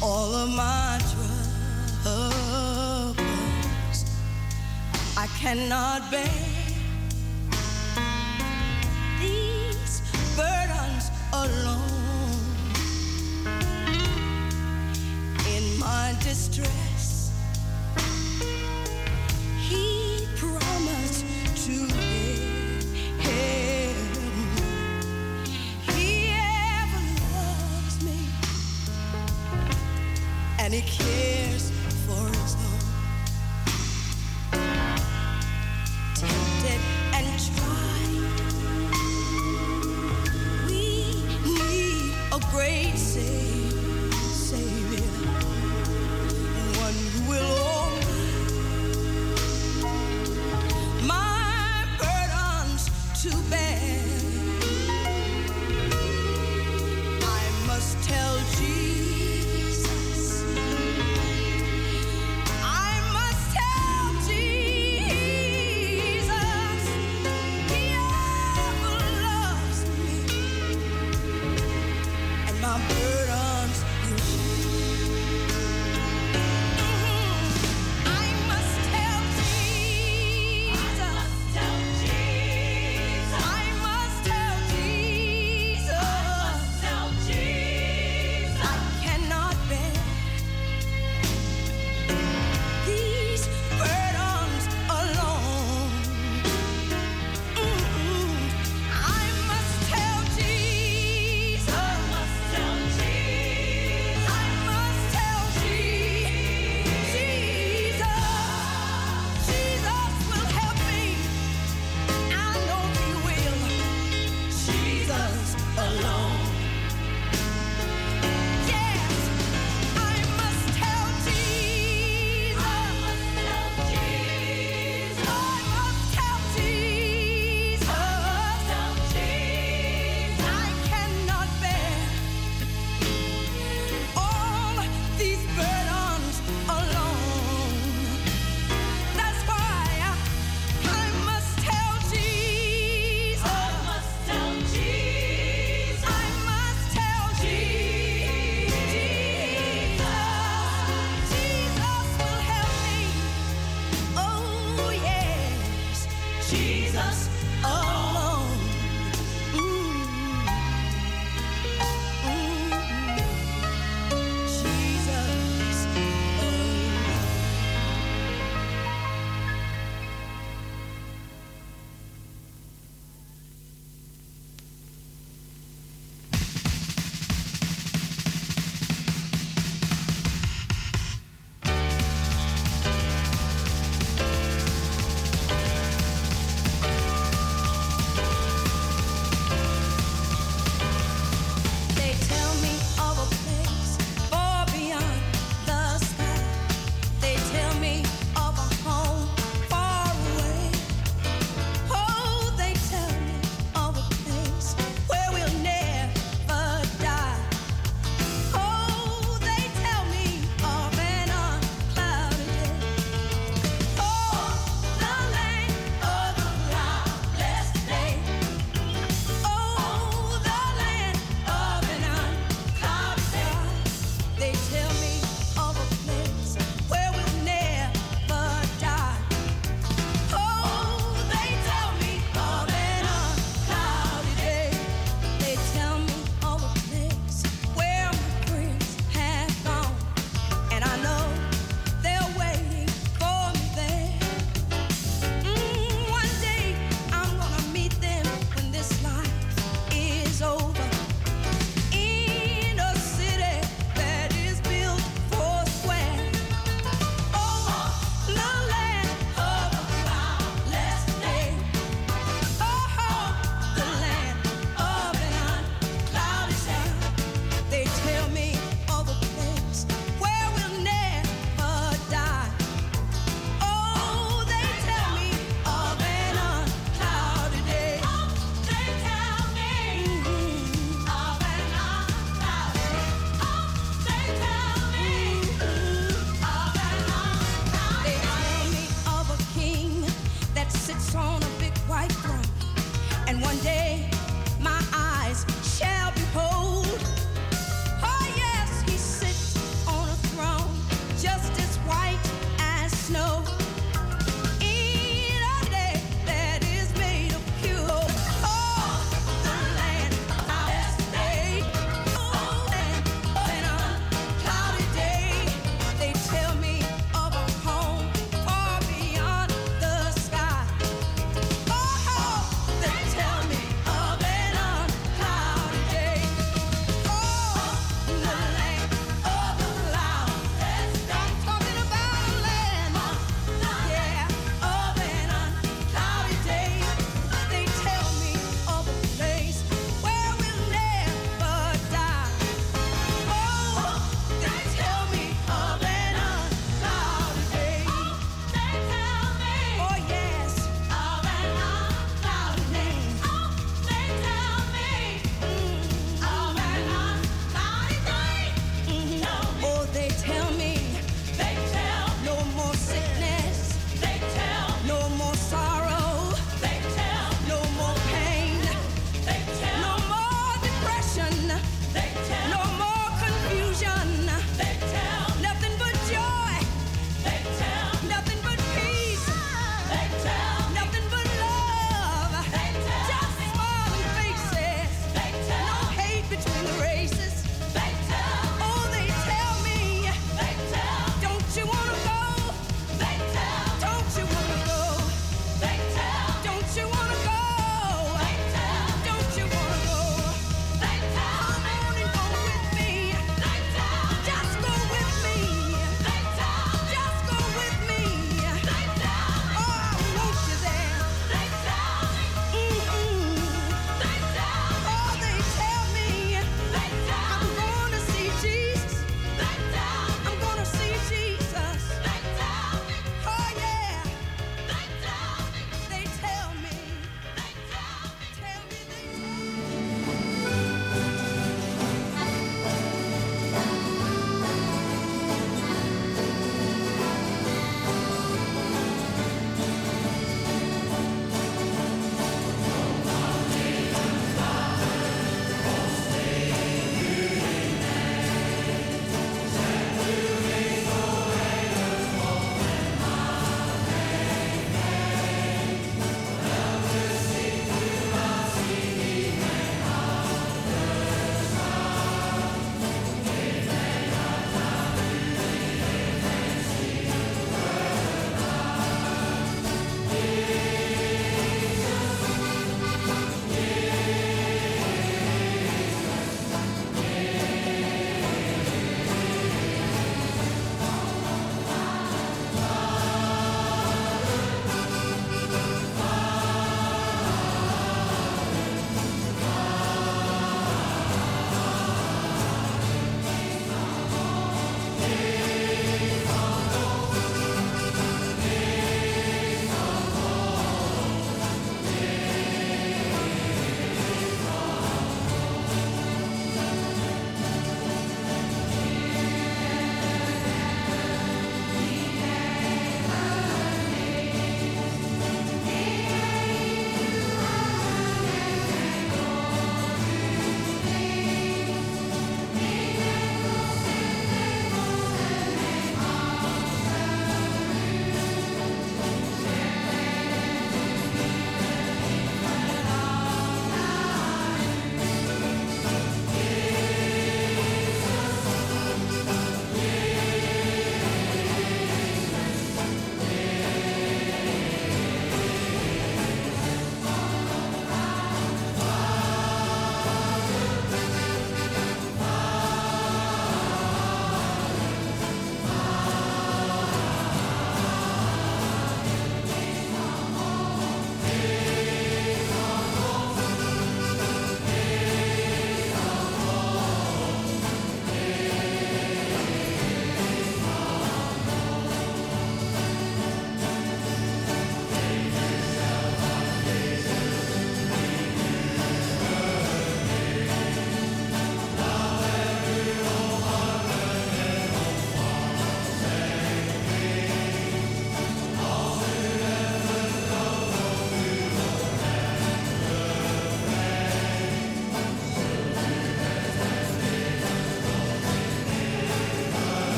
all of my troubles. I cannot bear these burdens alone. In my distress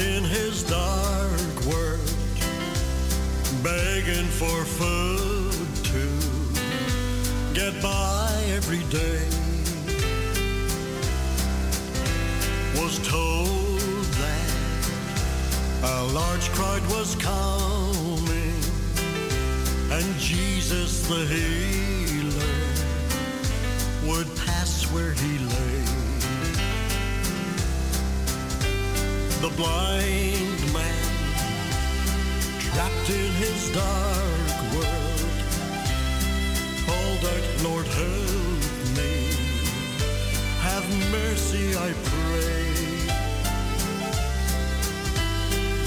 in his dark world, begging for food to get by every day. Was told that a large crowd was coming, and Jesus the healer would pass where he lay. The blind man, trapped in his dark world, called out, Lord, help me. Have mercy, I pray.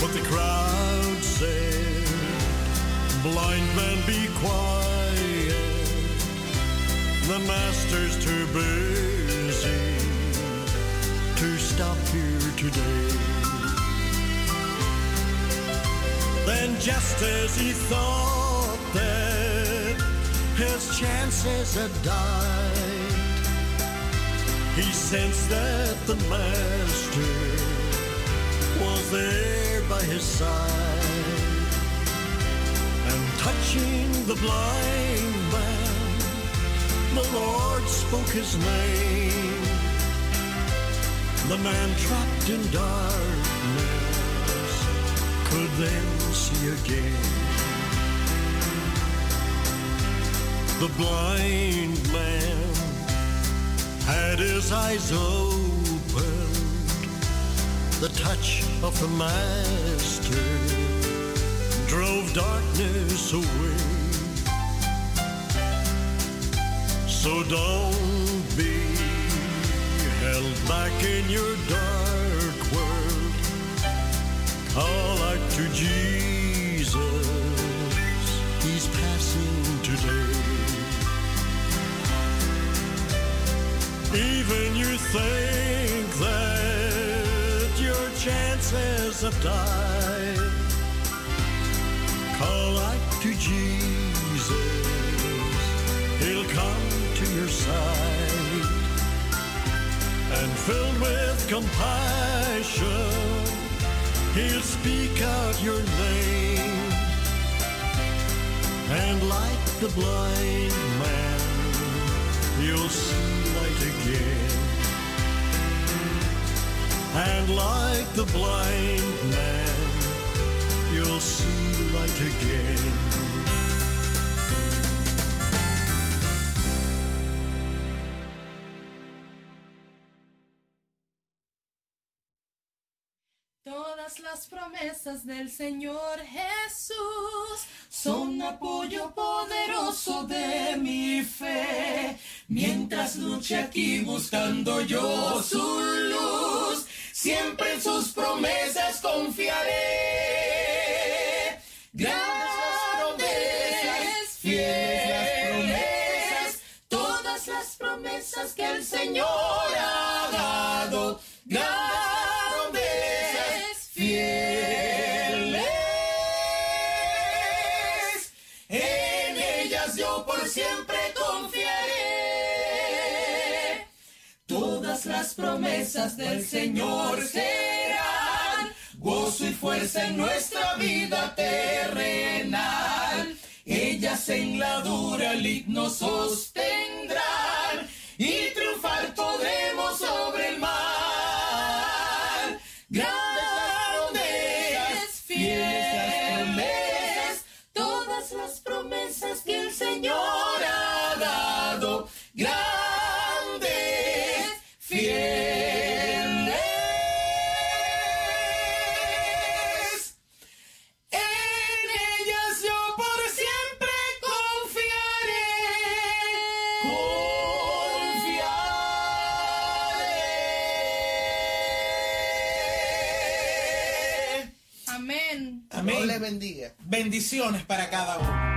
But the crowd said, Blind man, be quiet. The master's too busy to stop here today. Then, just as he thought that his chances had died, he sensed that the master was there by his side. And touching the blind man, the Lord spoke his name. The man trapped in darkness could then again. The blind man had his eyes opened. The touch of the Master drove darkness away. So don't be held back in your dark world. Call out to Jesus, Even you think that your chances have died. Call out to Jesus, He'll come to your side. And filled with compassion, He'll speak out your name. And like the blind man, you'll see again. And like the blind man, you'll see light again. Promesas del Señor Jesús son apoyo poderoso de mi fe. Mientras luche aquí buscando yo su luz, siempre en sus promesas confiaré. Grandes, fieles, todas las promesas que el Señor ha dado. Grandes, promesas del Señor serán gozo y fuerza en nuestra vida terrenal. Ellas en la dura lid nos sostendrán y triunfar podremos sobre el mal. Grandes, fieles, todas las promesas que el Señor ha dado. Grandes, Bendiciones para cada uno.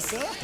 Jesus, huh?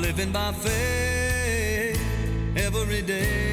Living by faith every day.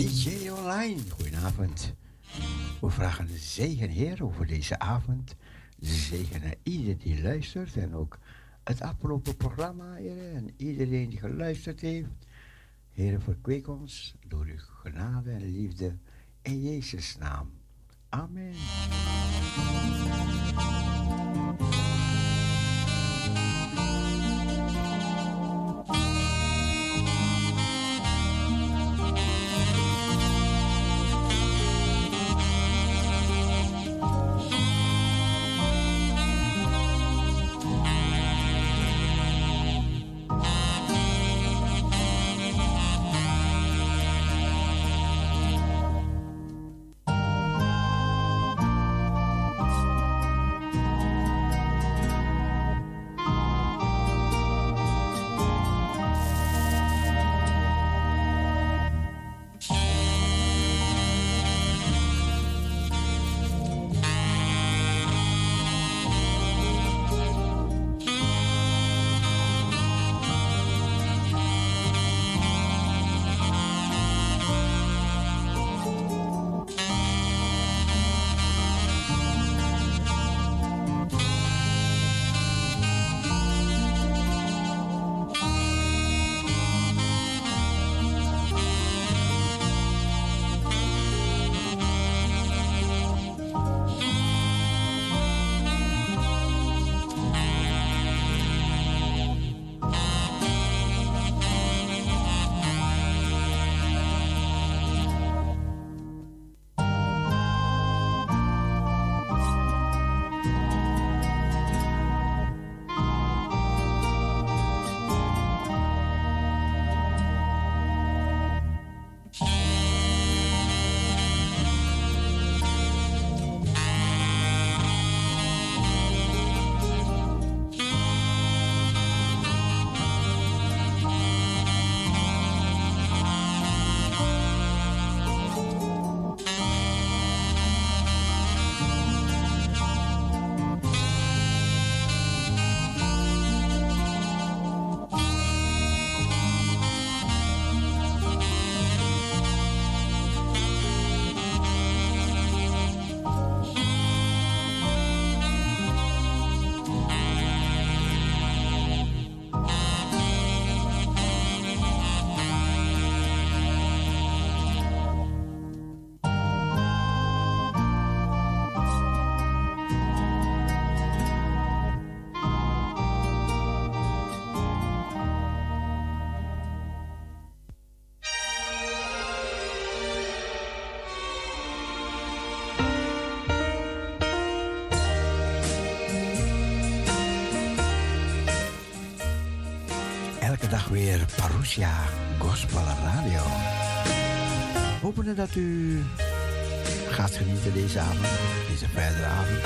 DJ Online. Goedenavond. We vragen de zegen Heer over deze avond. Zegen naar ieder die luistert en ook het afgelopen programma, Heer. En iedereen die geluisterd heeft. Heer, verkweek ons door uw genade en liefde in Jezus' naam. Amen. Parousia Gospel Radio. Hopen dat u gaat genieten deze avond, deze verdere avond.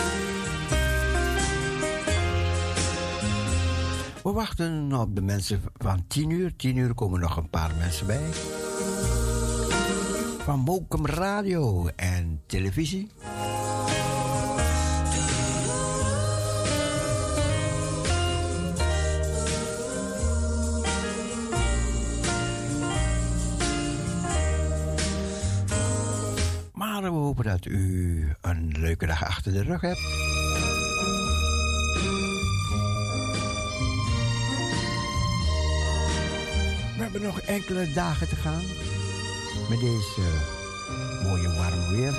We wachten op de mensen van 10 uur. 10 uur komen nog een paar mensen bij. Van Mokum Radio en televisie. De rug hebt. We hebben nog enkele dagen te gaan met deze mooie warm weer.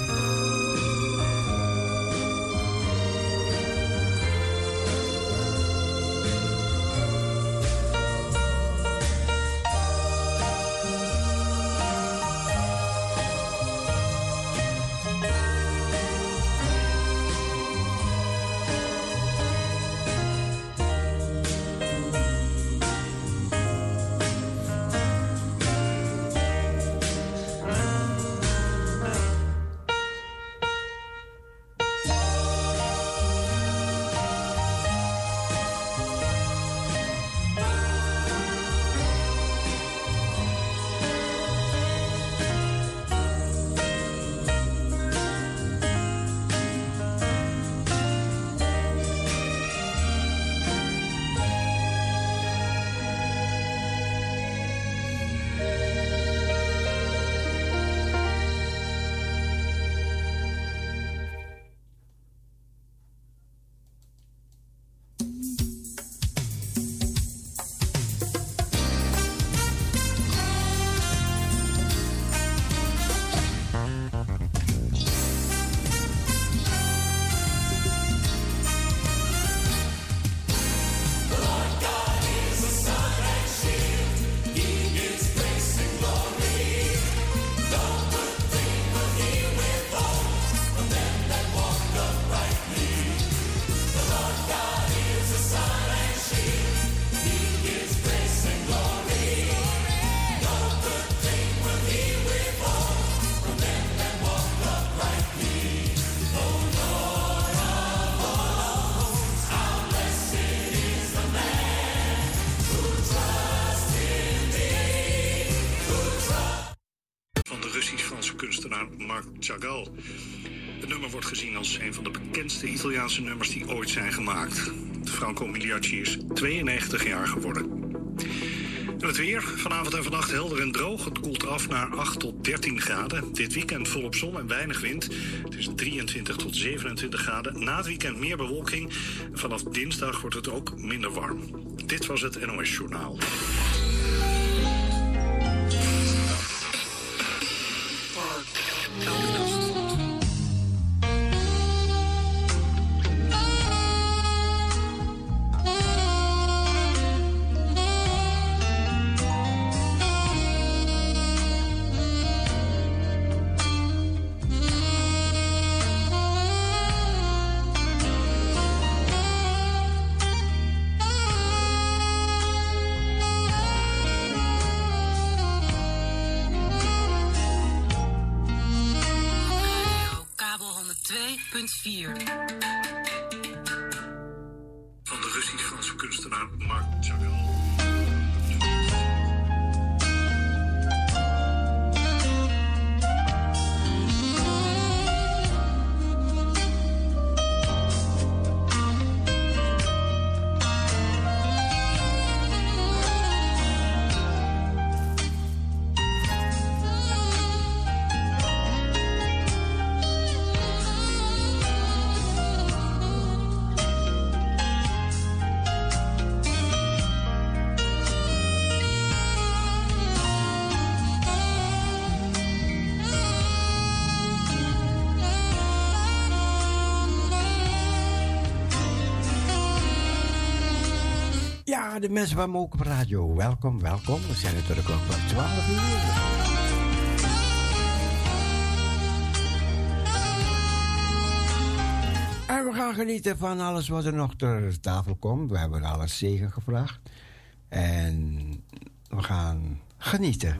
Het nummer wordt gezien als een van de bekendste Italiaanse nummers die ooit zijn gemaakt. Franco Migliacci is 92 jaar geworden. En het weer, vanavond en vannacht helder en droog. Het koelt af naar 8 tot 13 graden. Dit weekend volop zon en weinig wind. Het is 23 tot 27 graden. Na het weekend meer bewolking. Vanaf dinsdag wordt het ook minder warm. Dit was het NOS Journaal. Ah, de mensen van Moken Radio, welkom, welkom. We zijn natuurlijk nog van 12 uur. En we gaan genieten van alles wat er nog ter tafel komt. We hebben alles zegen gevraagd. En we gaan genieten.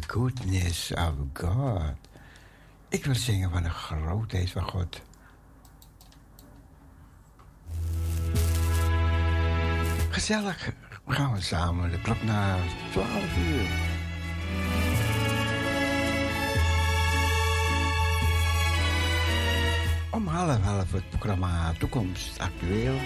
the goodness of God. Ik wil zingen van de grootheid van God. Gezellig gaan we samen de klok naar 12 uur. Om half half het programma Toekomst Actueel.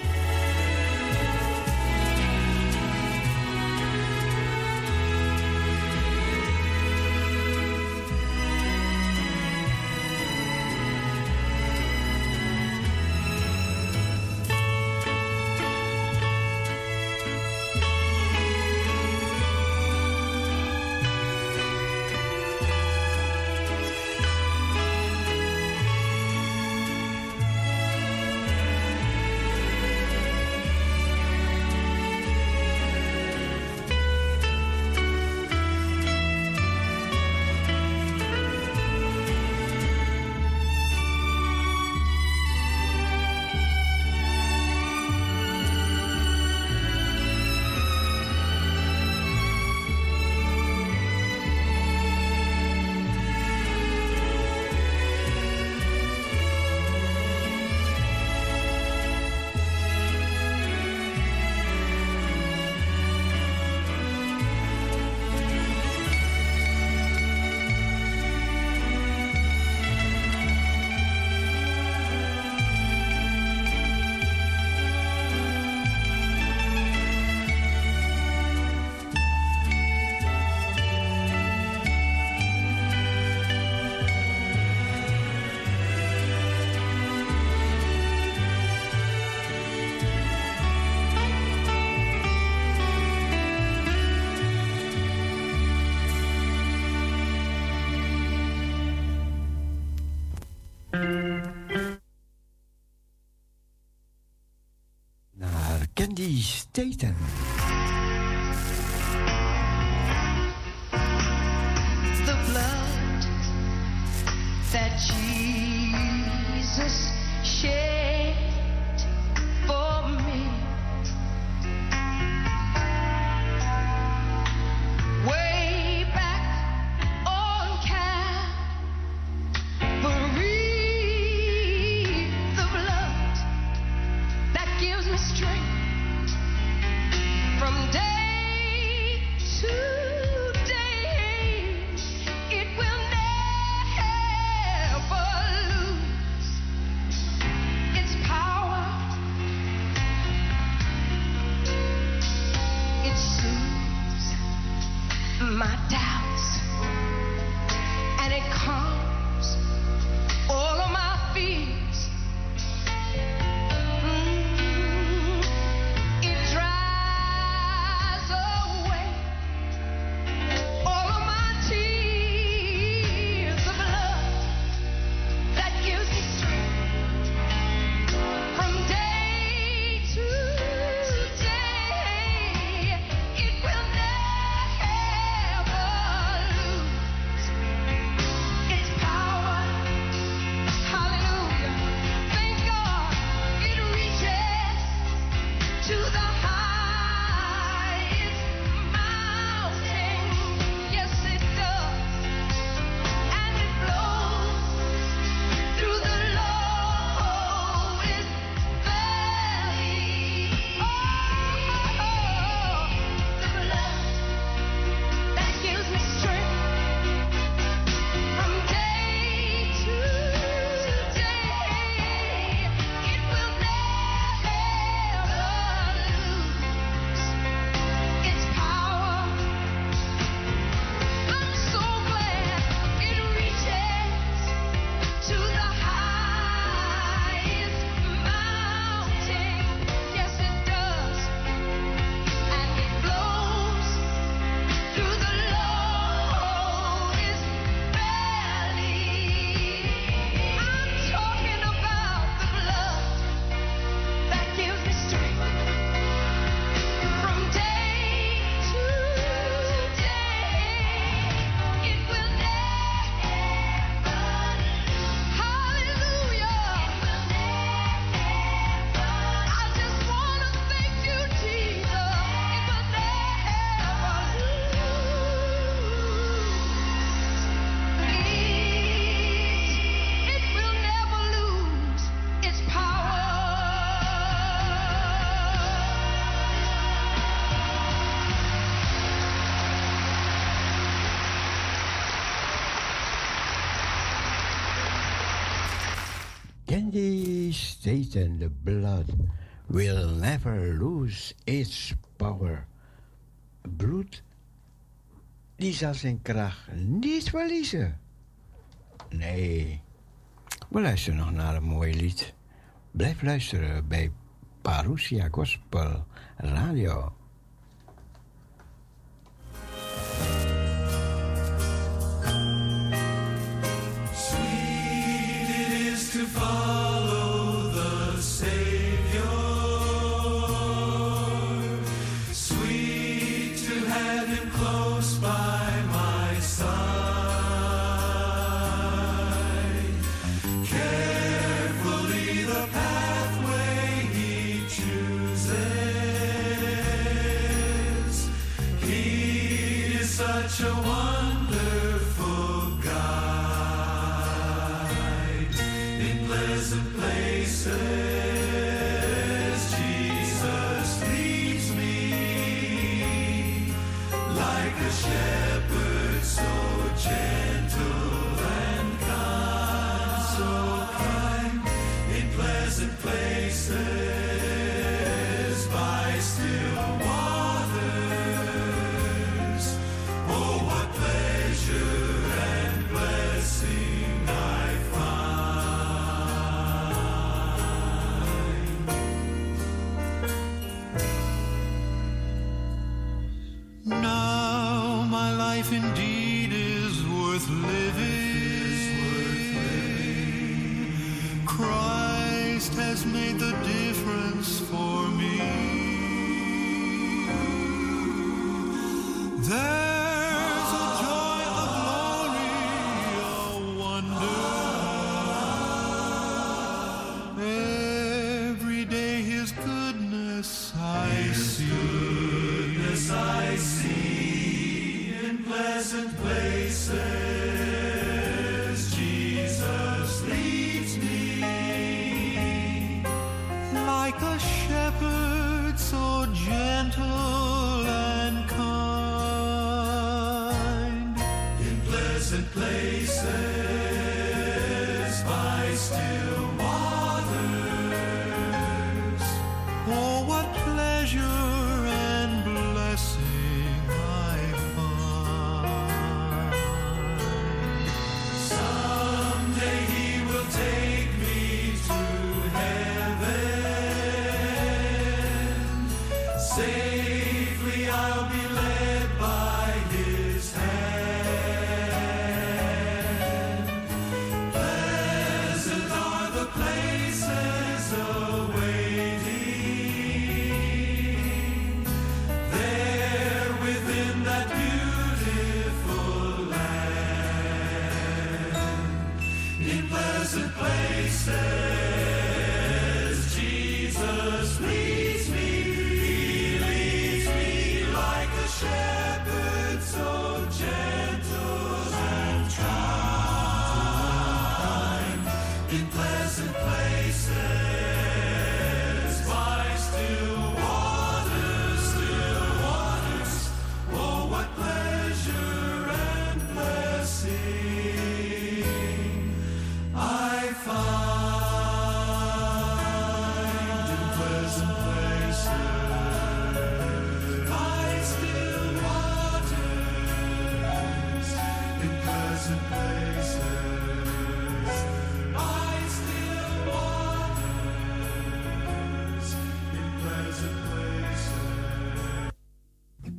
Candy Staten. Satan, the blood, will never lose its power. Bloed, die zal zijn kracht niet verliezen. Nee, we luisteren nog naar een mooi lied. Blijf luisteren bij Parousia Gospel Radio.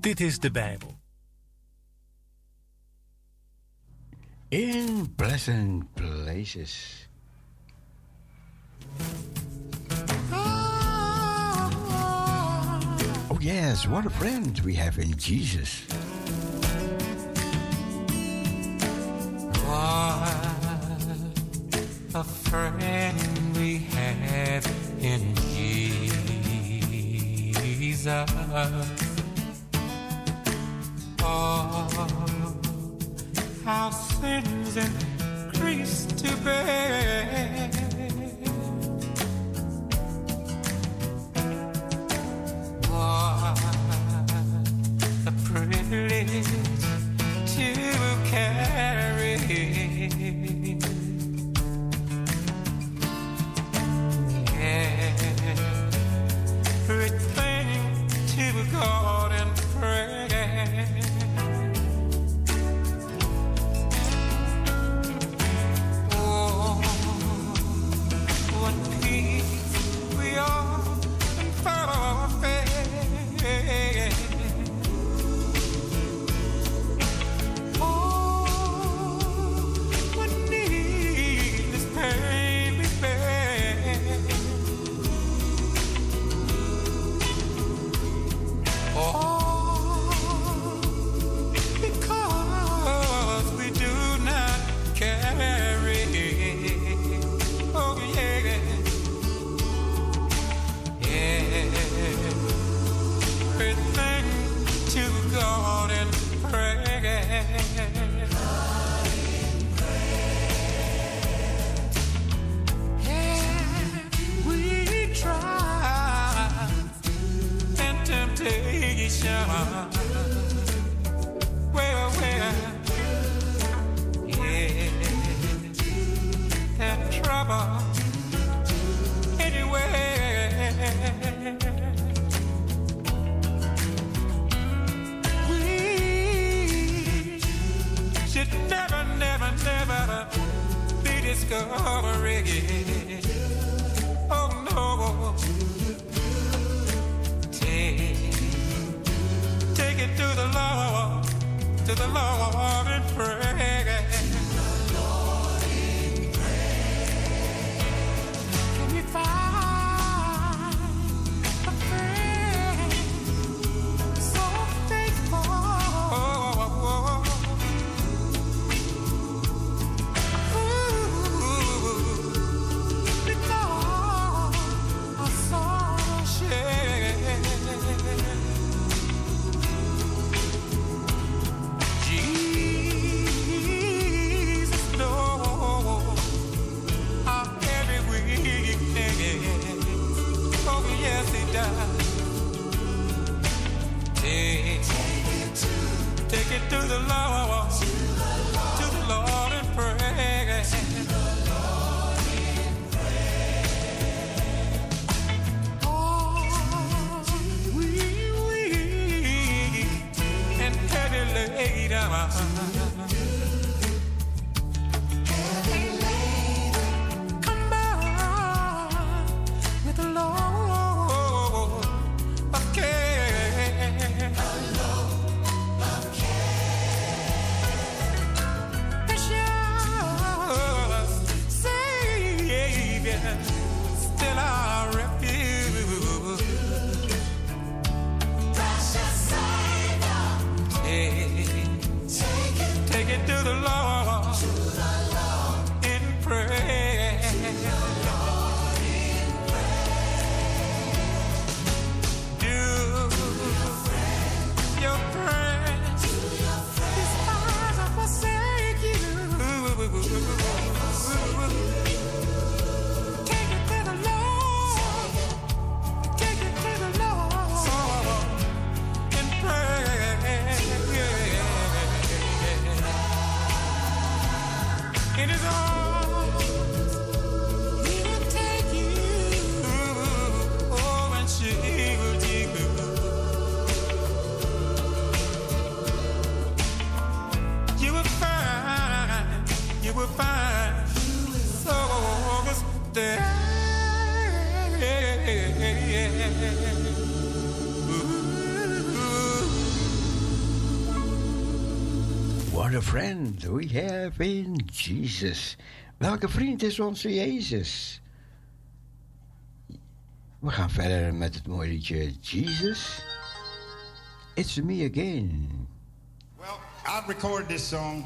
Dit is de Bijbel. In pleasant places. Oh, yes, what a friend we have in Jesus. What a friend we have in Jesus. A friend we have in Jesus. Welke vriend is onze Jezus? We gaan verder met het mooie liedje Jesus. It's me again. Well, I recorded this song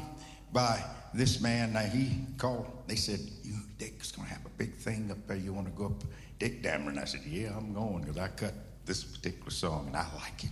by this man. Now he called. They said, "You, Dick's gonna have a big thing up there. You want to go up, Dick Dameron?" And I said, "Yeah, I'm going because I cut this particular song and I like it."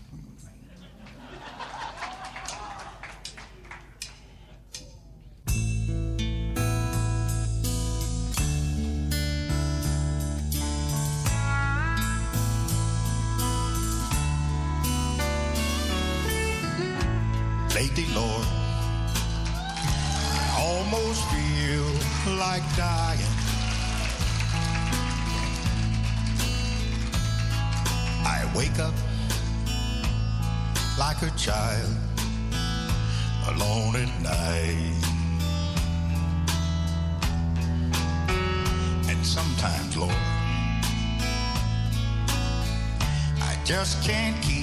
just can't keep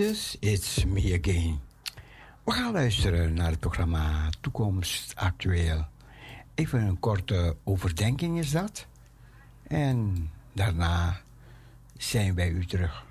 Jesus, It's Me Again. We gaan luisteren naar het programma Toekomst Actueel. Even een korte overdenking is dat. En daarna zijn wij u terug.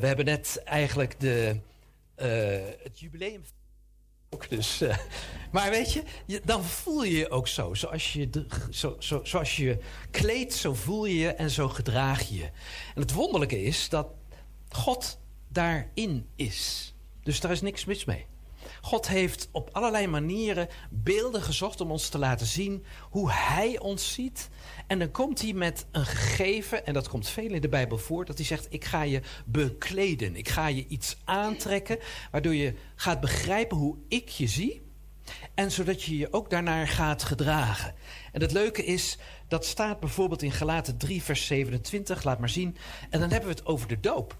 We hebben net eigenlijk de, eh, het jubileum. Dus, eh, maar weet je, dan voel je je ook zo. Zoals je, zo, zo, je kleedt, zo voel je je en zo gedraag je je. En het wonderlijke is dat God daarin is. Dus daar is niks mis mee. God heeft op allerlei manieren beelden gezocht om ons te laten zien hoe Hij ons ziet. En dan komt hij met een gegeven, en dat komt veel in de Bijbel voor, dat hij zegt: Ik ga je bekleden. Ik ga je iets aantrekken, waardoor je gaat begrijpen hoe ik je zie. En zodat je je ook daarnaar gaat gedragen. En het leuke is, dat staat bijvoorbeeld in Galaten 3, vers 27, laat maar zien. En dan hebben we het over de doop.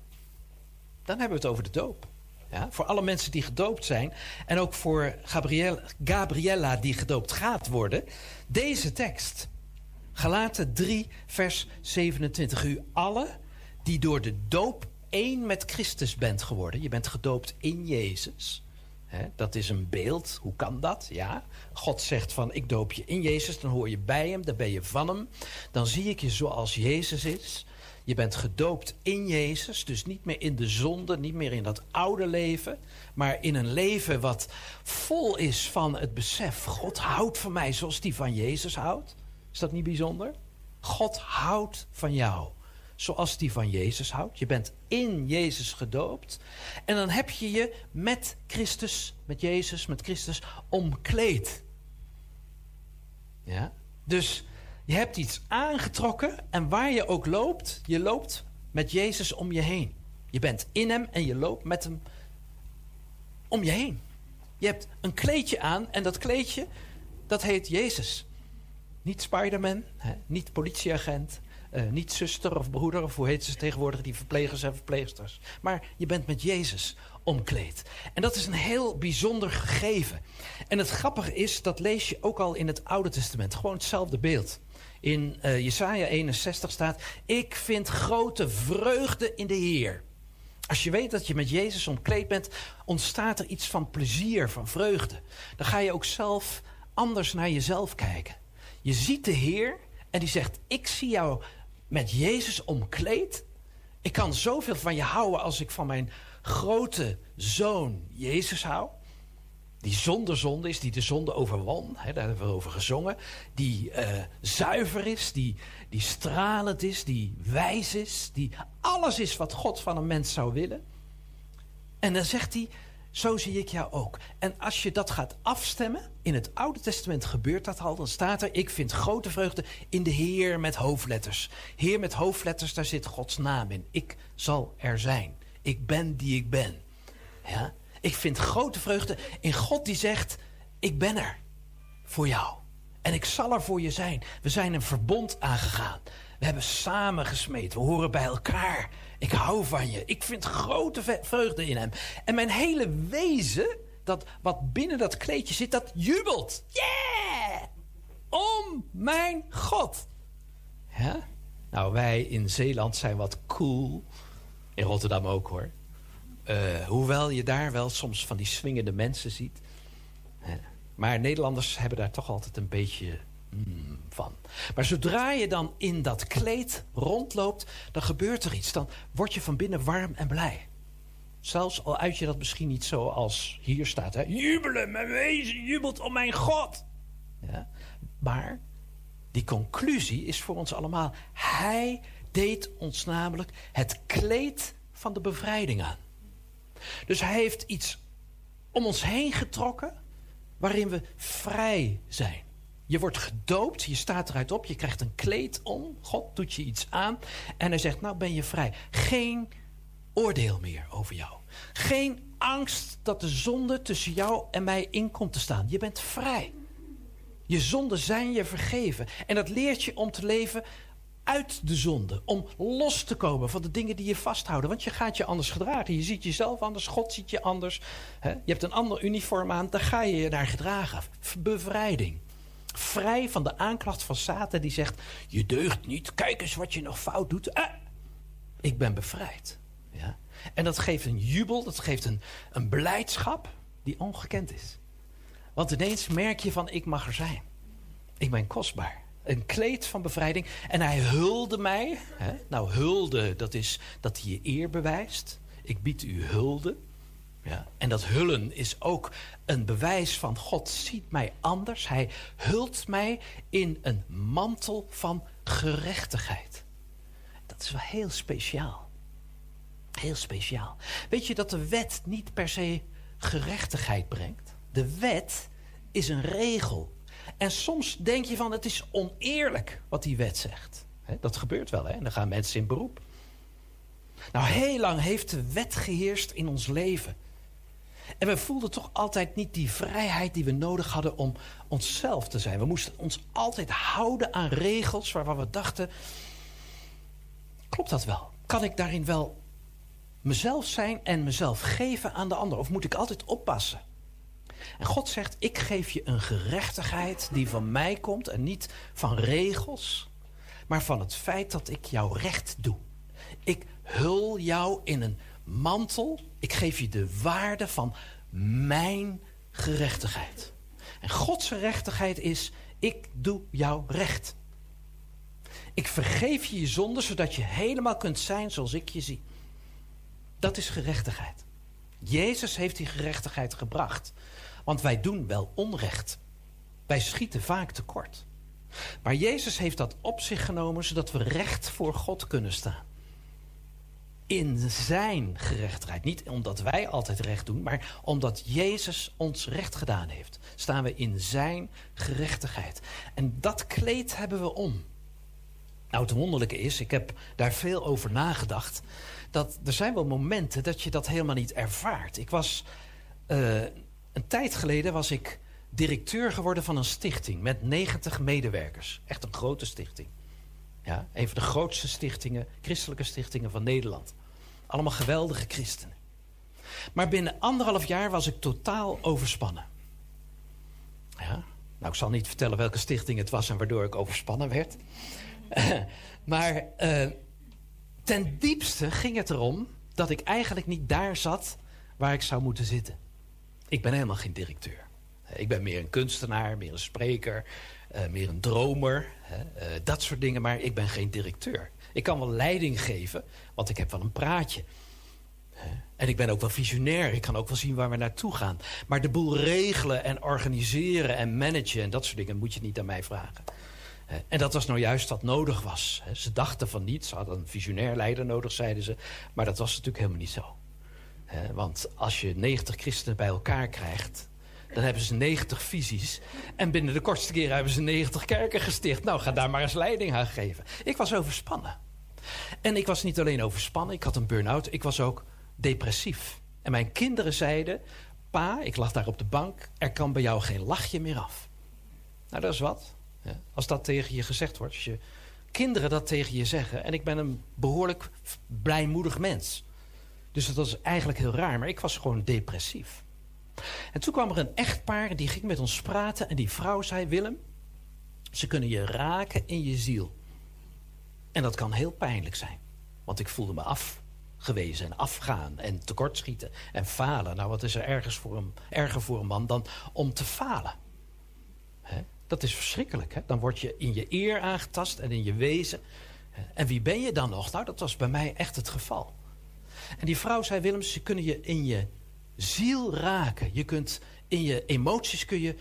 Dan hebben we het over de doop. Ja, voor alle mensen die gedoopt zijn. En ook voor Gabriel, Gabriella die gedoopt gaat worden. Deze tekst. Galaten 3, vers 27. U allen die door de doop één met Christus bent geworden. Je bent gedoopt in Jezus. Dat is een beeld. Hoe kan dat? Ja. God zegt van ik doop je in Jezus. Dan hoor je bij hem. Dan ben je van hem. Dan zie ik je zoals Jezus is. Je bent gedoopt in Jezus, dus niet meer in de zonde, niet meer in dat oude leven, maar in een leven wat vol is van het besef: God houdt van mij zoals die van Jezus houdt. Is dat niet bijzonder? God houdt van jou zoals die van Jezus houdt. Je bent in Jezus gedoopt. En dan heb je je met Christus, met Jezus, met Christus omkleed. Ja? Dus je hebt iets aangetrokken en waar je ook loopt, je loopt met Jezus om je heen. Je bent in hem en je loopt met hem om je heen. Je hebt een kleedje aan en dat kleedje, dat heet Jezus. Niet Spider-Man, niet politieagent, eh, niet zuster of broeder, of hoe heet ze tegenwoordig, die verplegers en verpleegsters. Maar je bent met Jezus omkleed. En dat is een heel bijzonder gegeven. En het grappige is, dat lees je ook al in het Oude Testament. Gewoon hetzelfde beeld. In eh Jesaja 61 staat: Ik vind grote vreugde in de Heer. Als je weet dat je met Jezus omkleed bent, ontstaat er iets van plezier, van vreugde. Dan ga je ook zelf anders naar jezelf kijken. Je ziet de Heer en die zegt: Ik zie jou met Jezus omkleed. Ik kan zoveel van je houden als ik van mijn grote zoon Jezus hou. Die zonder zonde is, die de zonde overwon. Hè, daar hebben we over gezongen. Die eh, zuiver is, die, die stralend is, die wijs is. Die alles is wat God van een mens zou willen. En dan zegt hij, zo zie ik jou ook. En als je dat gaat afstemmen, in het Oude Testament gebeurt dat al. Dan staat er, ik vind grote vreugde in de Heer met hoofdletters. Heer met hoofdletters, daar zit Gods naam in. Ik zal er zijn. Ik ben die ik ben. Ja? Ik vind grote vreugde in God die zegt: Ik ben er voor jou. En ik zal er voor je zijn. We zijn een verbond aangegaan. We hebben samen gesmeed. We horen bij elkaar. Ik hou van je. Ik vind grote vreugde in hem. En mijn hele wezen, dat wat binnen dat kleedje zit, dat jubelt. Yeah! Om mijn God. Ja? Nou, wij in Zeeland zijn wat cool. In Rotterdam ook hoor. Eh, hoewel je daar wel soms van die swingende mensen ziet. Hè. Maar Nederlanders hebben daar toch altijd een beetje mm, van. Maar zodra je dan in dat kleed rondloopt, dan gebeurt er iets. Dan word je van binnen warm en blij. Zelfs al uit je dat misschien niet zo als hier staat. Hè? Jubelen, mijn wezen jubelt om mijn God. Ja? Maar die conclusie is voor ons allemaal. Hij deed ons namelijk het kleed van de bevrijding aan. Dus hij heeft iets om ons heen getrokken waarin we vrij zijn. Je wordt gedoopt, je staat eruit op, je krijgt een kleed om. God doet je iets aan en hij zegt, nou ben je vrij. Geen oordeel meer over jou. Geen angst dat de zonde tussen jou en mij in komt te staan. Je bent vrij. Je zonden zijn je vergeven. En dat leert je om te leven uit de zonde. Om los te komen van de dingen die je vasthouden. Want je gaat je anders gedragen. Je ziet jezelf anders. God ziet je anders. Je hebt een ander uniform aan. Dan ga je je naar gedragen. Bevrijding. Vrij van de aanklacht van Satan die zegt... Je deugt niet. Kijk eens wat je nog fout doet. Ah, ik ben bevrijd. Ja? En dat geeft een jubel. Dat geeft een, een blijdschap die ongekend is. Want ineens merk je van ik mag er zijn. Ik ben kostbaar. Een kleed van bevrijding. En hij hulde mij. Hè? Nou, hulde, dat is dat hij je eer bewijst. Ik bied u hulde. Ja, en dat hullen is ook een bewijs van God ziet mij anders. Hij hult mij in een mantel van gerechtigheid. Dat is wel heel speciaal. Heel speciaal. Weet je dat de wet niet per se gerechtigheid brengt? De wet is een regel. En soms denk je van het is oneerlijk wat die wet zegt. Dat gebeurt wel, hè? En dan gaan mensen in beroep. Nou, heel lang heeft de wet geheerst in ons leven. En we voelden toch altijd niet die vrijheid die we nodig hadden om onszelf te zijn. We moesten ons altijd houden aan regels waarvan we dachten: klopt dat wel? Kan ik daarin wel mezelf zijn en mezelf geven aan de ander? Of moet ik altijd oppassen? En God zegt: Ik geef je een gerechtigheid die van mij komt en niet van regels, maar van het feit dat ik jouw recht doe. Ik hul jou in een mantel. Ik geef je de waarde van mijn gerechtigheid. En Gods gerechtigheid is: ik doe jou recht. Ik vergeef je je zonde zodat je helemaal kunt zijn zoals ik je zie. Dat is gerechtigheid. Jezus heeft die gerechtigheid gebracht. Want wij doen wel onrecht. Wij schieten vaak tekort. Maar Jezus heeft dat op zich genomen zodat we recht voor God kunnen staan. In zijn gerechtigheid. Niet omdat wij altijd recht doen, maar omdat Jezus ons recht gedaan heeft. Staan we in zijn gerechtigheid. En dat kleed hebben we om. Nou, het wonderlijke is, ik heb daar veel over nagedacht. Dat er zijn wel momenten dat je dat helemaal niet ervaart. Ik was. eh, een tijd geleden was ik directeur geworden van een stichting met 90 medewerkers. Echt een grote stichting. Ja, een van de grootste stichtingen, christelijke stichtingen van Nederland. Allemaal geweldige christenen. Maar binnen anderhalf jaar was ik totaal overspannen. Ja, nou, ik zal niet vertellen welke stichting het was en waardoor ik overspannen werd. maar eh, ten diepste ging het erom dat ik eigenlijk niet daar zat waar ik zou moeten zitten. Ik ben helemaal geen directeur. Ik ben meer een kunstenaar, meer een spreker, eh, meer een dromer, eh, dat soort dingen, maar ik ben geen directeur. Ik kan wel leiding geven, want ik heb wel een praatje. En ik ben ook wel visionair, ik kan ook wel zien waar we naartoe gaan. Maar de boel regelen en organiseren en managen en dat soort dingen moet je niet aan mij vragen. En dat was nou juist wat nodig was. Ze dachten van niet, ze hadden een visionair leider nodig, zeiden ze. Maar dat was natuurlijk helemaal niet zo. Want als je 90 christenen bij elkaar krijgt, dan hebben ze 90 visies. En binnen de kortste keren hebben ze 90 kerken gesticht. Nou, ga daar maar eens leiding aan geven. Ik was overspannen. En ik was niet alleen overspannen, ik had een burn-out. Ik was ook depressief. En mijn kinderen zeiden: Pa, ik lag daar op de bank, er kan bij jou geen lachje meer af. Nou, dat is wat. Ja, als dat tegen je gezegd wordt, als je kinderen dat tegen je zeggen. En ik ben een behoorlijk blijmoedig mens. Dus dat was eigenlijk heel raar, maar ik was gewoon depressief. En toen kwam er een echtpaar, die ging met ons praten. En die vrouw zei, Willem, ze kunnen je raken in je ziel. En dat kan heel pijnlijk zijn. Want ik voelde me afgewezen en afgaan en tekortschieten en falen. Nou, wat is er ergens voor een, erger voor een man dan om te falen? Dat is verschrikkelijk. Hè? Dan word je in je eer aangetast en in je wezen. En wie ben je dan nog? Nou, dat was bij mij echt het geval. En die vrouw zei, Willem, ze kunnen je in je ziel raken. Je kunt in je emoties kun je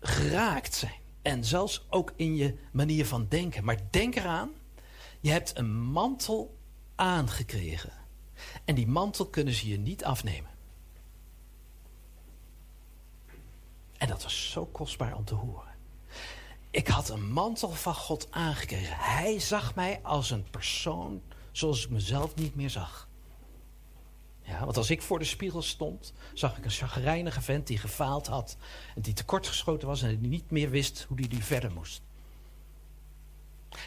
geraakt zijn. En zelfs ook in je manier van denken. Maar denk eraan, je hebt een mantel aangekregen. En die mantel kunnen ze je niet afnemen. En dat was zo kostbaar om te horen. Ik had een mantel van God aangekregen. Hij zag mij als een persoon zoals ik mezelf niet meer zag. Ja, want als ik voor de spiegel stond, zag ik een chagrijnige vent die gefaald had. En die tekortgeschoten was en die niet meer wist hoe hij die verder moest.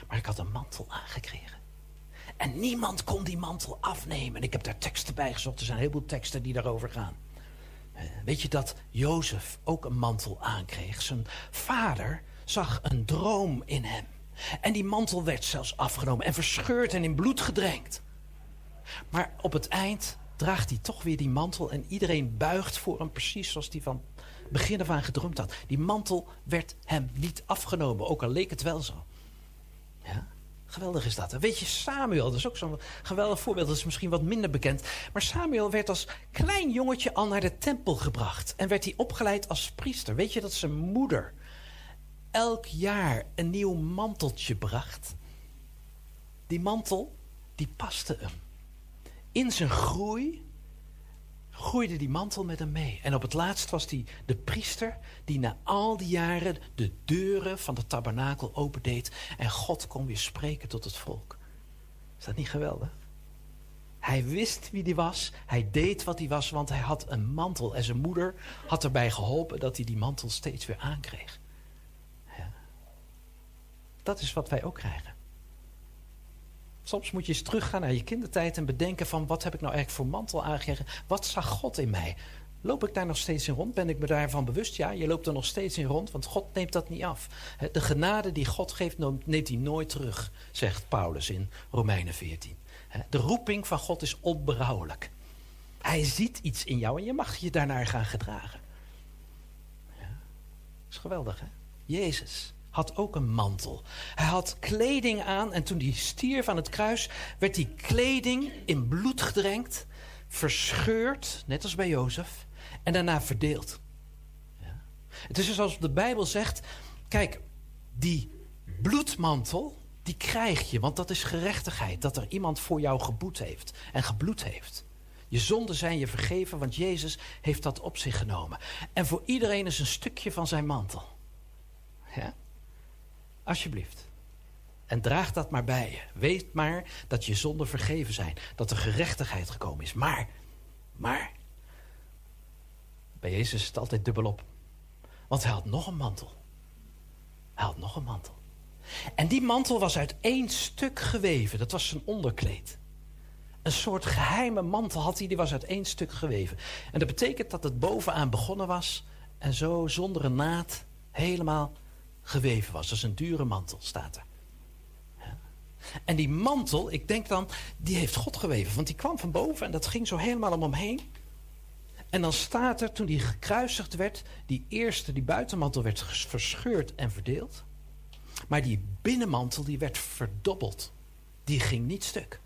Maar ik had een mantel aangekregen. En niemand kon die mantel afnemen. En ik heb daar teksten bij gezocht. Er zijn een heleboel teksten die daarover gaan. Eh, Weet je dat Jozef ook een mantel aankreeg? Zijn vader zag een droom in hem. En die mantel werd zelfs afgenomen en verscheurd en in bloed gedrenkt. Maar op het eind draagt hij toch weer die mantel en iedereen buigt voor hem precies zoals die van begin af aan gedroomd had. Die mantel werd hem niet afgenomen, ook al leek het wel zo. Ja? Geweldig is dat. Weet je, Samuel, dat is ook zo'n geweldig voorbeeld. Dat is misschien wat minder bekend. Maar Samuel werd als klein jongetje al naar de tempel gebracht. En werd hij opgeleid als priester. Weet je dat zijn moeder elk jaar een nieuw manteltje bracht? Die mantel, die paste hem. In zijn groei groeide die mantel met hem mee. En op het laatst was hij de priester die na al die jaren de deuren van de tabernakel opendeed. En God kon weer spreken tot het volk. Is dat niet geweldig? Hij wist wie hij was. Hij deed wat hij was, want hij had een mantel. En zijn moeder had erbij geholpen dat hij die mantel steeds weer aankreeg. Ja. Dat is wat wij ook krijgen. Soms moet je eens teruggaan naar je kindertijd en bedenken van wat heb ik nou eigenlijk voor mantel aangekregen? Wat zag God in mij? Loop ik daar nog steeds in rond? Ben ik me daarvan bewust? Ja, je loopt er nog steeds in rond, want God neemt dat niet af. De genade die God geeft, neemt hij nooit terug, zegt Paulus in Romeinen 14. Hè, De roeping van God is onberouwelijk. Hij ziet iets in jou en je mag je daarnaar gaan gedragen. Ja, is geweldig, hè? Jezus had ook een mantel. Hij had kleding aan en toen hij stierf aan het kruis... werd die kleding in bloed gedrenkt, verscheurd, net als bij Jozef... en daarna verdeeld. Ja. Het is dus zoals de Bijbel zegt... kijk, die bloedmantel, die krijg je, want dat is gerechtigheid. Dat er iemand voor jou geboet heeft en gebloed heeft. Je zonden zijn je vergeven, want Jezus heeft dat op zich genomen. En voor iedereen is een stukje van zijn mantel. Ja? Alsjeblieft. En draag dat maar bij je. Weet maar dat je zonden vergeven zijn. Dat er gerechtigheid gekomen is. Maar, maar, bij Jezus is het altijd dubbelop. Want hij had nog een mantel. Hij had nog een mantel. En die mantel was uit één stuk geweven. Dat was zijn onderkleed. Een soort geheime mantel had hij, die was uit één stuk geweven. En dat betekent dat het bovenaan begonnen was en zo zonder een naad helemaal geweven was. Dat is een dure mantel, staat er. En die mantel, ik denk dan, die heeft God geweven. Want die kwam van boven en dat ging zo helemaal om hem heen. En dan staat er, toen die gekruisigd werd, die eerste, die buitenmantel werd verscheurd en verdeeld. Maar die binnenmantel, die werd verdobbeld. Die ging niet stuk.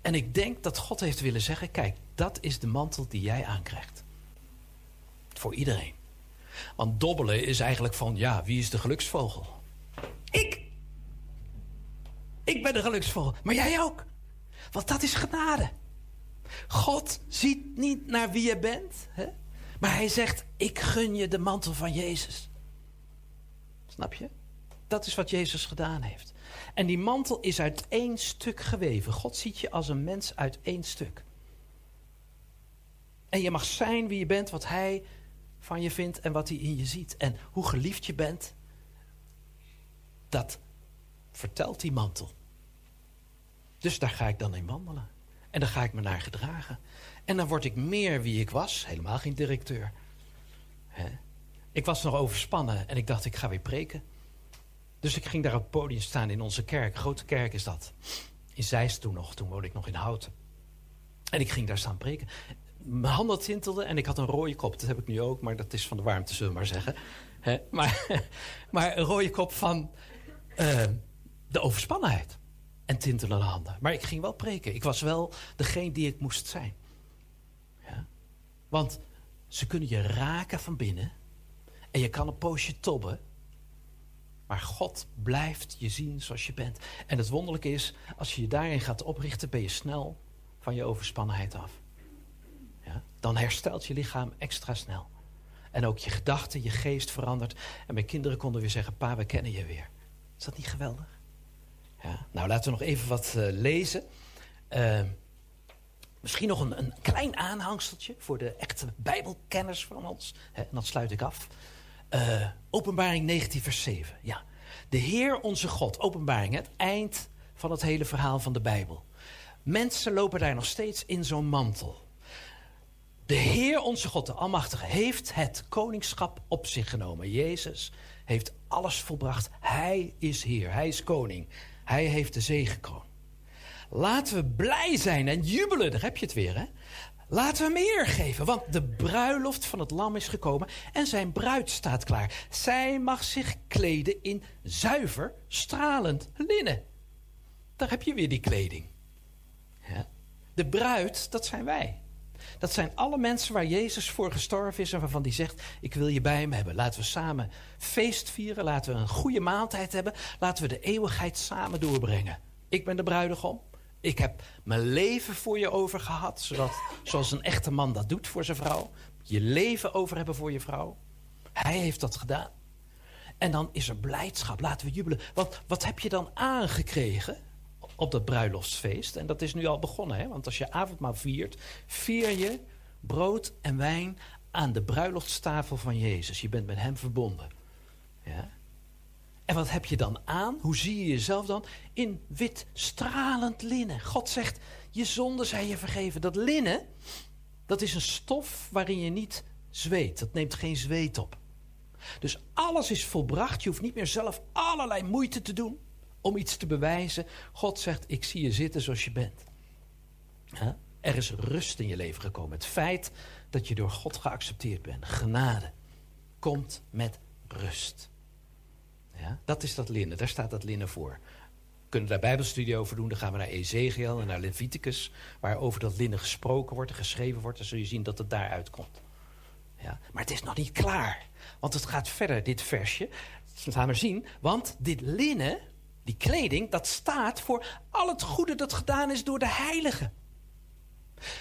En ik denk dat God heeft willen zeggen, kijk, dat is de mantel die jij aankrijgt. Voor iedereen. Want dobbelen is eigenlijk van, ja, wie is de geluksvogel? Ik! Ik ben de geluksvogel, maar jij ook. Want dat is genade. God ziet niet naar wie je bent, hè? maar hij zegt, ik gun je de mantel van Jezus. Snap je? Dat is wat Jezus gedaan heeft. En die mantel is uit één stuk geweven. God ziet je als een mens uit één stuk. En je mag zijn wie je bent, wat hij van je vindt en wat hij in je ziet. En hoe geliefd je bent, dat vertelt die mantel. Dus daar ga ik dan in wandelen. En daar ga ik me naar gedragen. En dan word ik meer wie ik was. Helemaal geen directeur. Ik was nog overspannen en ik dacht, ik ga weer preken. Dus ik ging daar op het podium staan in onze kerk. Grote kerk is dat. In Zeist toen nog, toen woonde ik nog in Houten. En ik ging daar staan preken. Mijn handen tintelden en ik had een rode kop. Dat heb ik nu ook, maar dat is van de warmte, zullen we maar zeggen. Maar, maar een rode kop van eh, de overspannenheid. En tintelende handen. Maar ik ging wel preken. Ik was wel degene die ik moest zijn. Ja? Want ze kunnen je raken van binnen. En je kan een poosje tobben. Maar God blijft je zien zoals je bent. En het wonderlijke is, als je je daarin gaat oprichten, ben je snel van je overspannenheid af. Dan herstelt je lichaam extra snel. En ook je gedachten, je geest verandert. En mijn kinderen konden weer zeggen, pa, we kennen je weer. Is dat niet geweldig? Ja? Nou, laten we nog even wat uh, lezen. Uh, misschien nog een, een, klein aanhangseltje voor de echte bijbelkenners van ons. Hè, en dan sluit ik af. Uh, openbaring 19 vers 7. Ja. De Heer onze God, openbaring, het eind van het hele verhaal van de Bijbel. Mensen lopen daar nog steeds in zo'n mantel. De Heer onze God, de Almachtige, heeft het koningschap op zich genomen. Jezus heeft alles volbracht. Hij is Heer, Hij is koning. Hij heeft de zegenkroon. Laten we blij zijn en jubelen, daar heb je het weer, hè? Laten we hem eer geven, want de bruiloft van het lam is gekomen en zijn bruid staat klaar. Zij mag zich kleden in zuiver, stralend linnen. Daar heb je weer die kleding. Ja. De bruid, dat zijn wij. Dat zijn alle mensen waar Jezus voor gestorven is en waarvan hij zegt: Ik wil je bij me hebben. Laten we samen feest vieren. Laten we een goede maaltijd hebben. Laten we de eeuwigheid samen doorbrengen. Ik ben de bruidegom. Ik heb mijn leven voor je over gehad. Zodat, zoals een echte man dat doet voor zijn vrouw. Je leven over hebben voor je vrouw. Hij heeft dat gedaan. En dan is er blijdschap. Laten we jubelen. Want wat heb je dan aangekregen op dat bruiloftsfeest? En dat is nu al begonnen. Hè? Want als je avondmaal viert, vier je brood en wijn aan de bruiloftstafel van Jezus. Je bent met hem verbonden. Ja? En wat heb je dan aan? Hoe zie je jezelf dan? In wit stralend linnen. God zegt, je zonden zijn je vergeven. Dat linnen, dat is een stof waarin je niet zweet. Dat neemt geen zweet op. Dus alles is volbracht. Je hoeft niet meer zelf allerlei moeite te doen om iets te bewijzen. God zegt, ik zie je zitten zoals je bent. Er is rust in je leven gekomen. Het feit dat je door God geaccepteerd bent. Genade komt met rust. Ja, dat is dat linnen, daar staat dat linnen voor. We kunnen daar bijbelstudie over doen, dan gaan we naar Ezekiel en naar Leviticus... waar over dat linnen gesproken wordt en geschreven wordt... dan zul je zien dat het daaruit komt. Ja, maar het is nog niet klaar, want het gaat verder, dit versje. Gaan we zien, want dit linnen, die kleding... dat staat voor al het goede dat gedaan is door de heiligen.